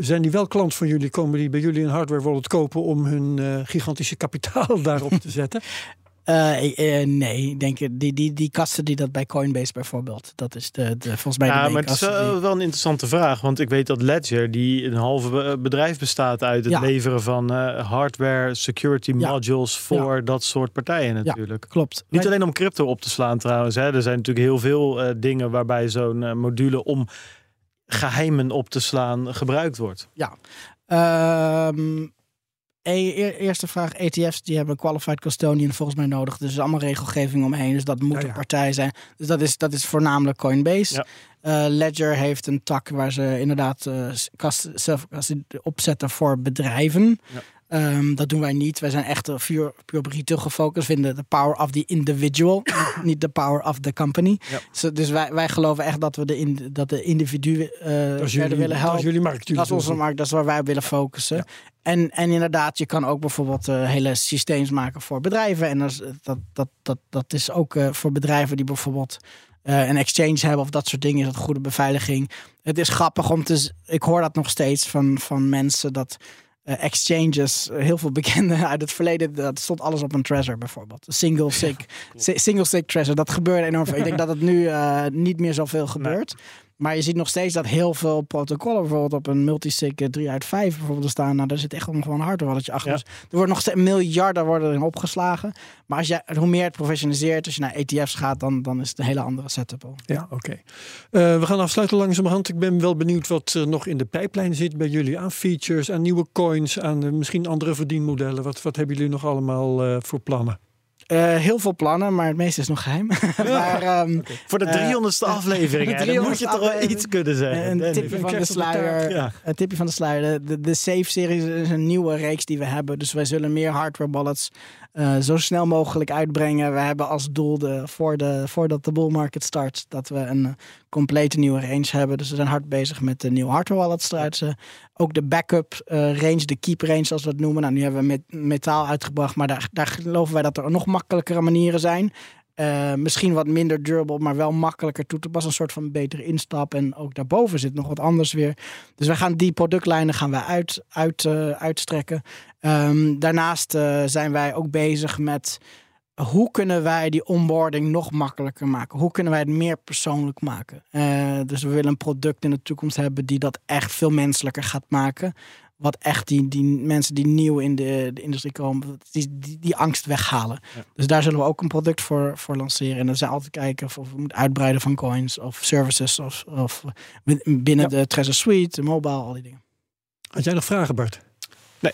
zijn die wel klant van jullie? Komen die bij jullie een hardware wallet kopen om hun gigantische kapitaal daarop te zetten? Uh, nee, ik denk die, die, die kasten die dat bij Coinbase bijvoorbeeld. Dat is de, de volgens mij. Ja, maar het is wel, wel, een interessante vraag. Want ik weet dat Ledger, die een halve bedrijf bestaat uit het leveren van uh, hardware, security modules voor dat soort partijen natuurlijk. Ja, klopt. Niet alleen om crypto op te slaan trouwens. Hè. Er zijn natuurlijk heel veel uh, dingen waarbij zo'n module om geheimen op te slaan gebruikt wordt. Ja. Um, eerste vraag, ETF's die hebben qualified custodian volgens mij nodig. Dus er is allemaal regelgeving omheen. Dus dat moet een partij zijn. Dus dat is, dat is voornamelijk Coinbase. Uh, Ledger heeft een tak waar ze inderdaad uh, kast, zelf opzetten voor bedrijven. Um, dat doen wij niet. Wij zijn echt puur, puur op retail gefocust. Vinden de power of the individual, niet de power of the company. Ja. dus wij, wij geloven echt dat we de, in, dat de individuen uh, jullie, willen helpen. Dat is jullie markt. Dat is onze markt, dat is waar wij op willen focussen. Ja. En, en inderdaad, je kan ook bijvoorbeeld uh, hele systeems maken voor bedrijven. En dat, dat, dat, dat, dat is ook uh, voor bedrijven die bijvoorbeeld een exchange hebben of dat soort dingen. Is dat goede beveiliging. Het is grappig om te. Ik hoor dat nog steeds van, van mensen dat exchanges, heel veel bekende uit het verleden, dat stond alles op een treasure bijvoorbeeld. Single sig, single sig treasure. Dat gebeurde enorm veel. Ik denk dat het nu uh, niet meer zoveel gebeurt. Maar je ziet nog steeds dat heel veel protocollen bijvoorbeeld op een multisig 3 uit 5 bijvoorbeeld staan. Nou, daar zit echt gewoon een hardware achter. Dus er wordt nog steeds miljarden worden erin opgeslagen. Maar als je, hoe meer het professionaliseert, als je naar ETF's gaat, dan, dan is het een hele andere setup al. Ja, oké. Uh, we gaan afsluiten langzamerhand. Ik ben wel benieuwd wat er nog in de pijplijn zit bij jullie aan features, aan nieuwe coins, aan uh, misschien andere verdienmodellen. Wat, wat hebben jullie nog allemaal uh, voor plannen? Uh, heel veel plannen, maar het meeste is nog geheim. maar, um, okay. Voor de 300ste uh, aflevering, de moet je toch wel iets kunnen zeggen. Een tipje van de sluier. Ja. Een tipje van de sluier. De, de Safe-series is een nieuwe reeks die we hebben. Dus wij zullen meer hardware wallets uh, zo snel mogelijk uitbrengen. We hebben als doel de, voor de, voordat de bull market start, dat we een complete nieuwe range hebben. Dus we zijn hard bezig met de nieuwe hardware wallets eruit. ook de backup uh, range, de keep range zoals we het noemen. Nou, nu hebben we met metaal uitgebracht, maar daar, daar geloven wij dat er nog makkelijkere manieren zijn. Uh, misschien wat minder durable, maar wel makkelijker toe te passen. Een soort van betere instap. En ook daarboven zit nog wat anders weer. Dus we gaan die productlijnen gaan wij uit, uit, uh, uitstrekken. Um, daarnaast uh, zijn wij ook bezig met hoe kunnen wij die onboarding nog makkelijker maken? Hoe kunnen wij het meer persoonlijk maken? dus we willen een product in de toekomst hebben die dat echt veel menselijker gaat maken wat echt die, die mensen die nieuw in de, de industrie komen, die, die, die angst weghalen. Dus daar zullen we ook een product voor, voor lanceren. En dan zijn altijd kijken of, we moeten uitbreiden van coins of services of, of binnen de Treasure Suite, de mobile, al die dingen. Had jij nog vragen, Bart? Nee.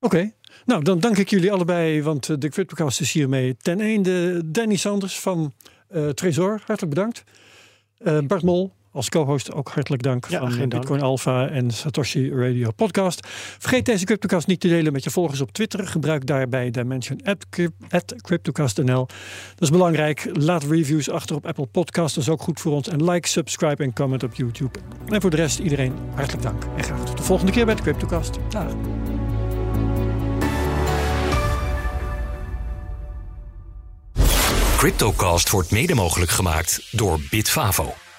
Oké. Nou, dan dank ik jullie allebei, want eh, de Cryptocast is hiermee ten einde. Danny Sanders van uh, Trezor, hartelijk bedankt. Uh, Bart Mol, als co-host ook hartelijk dank ja, van Bitcoin dank. Alpha en Satoshi Radio Podcast. Vergeet deze CryptoCast niet te delen met je volgers op Twitter. Gebruik daarbij dimension at, at CryptoCastNL. Dat is belangrijk. Laat reviews achter op Apple Podcasts. Dat is ook goed voor ons. En like, subscribe en comment op YouTube. En voor de rest iedereen hartelijk dank. En graag tot de volgende keer bij de CryptoCast. Dag. CryptoCast wordt mede mogelijk gemaakt door Bitfavo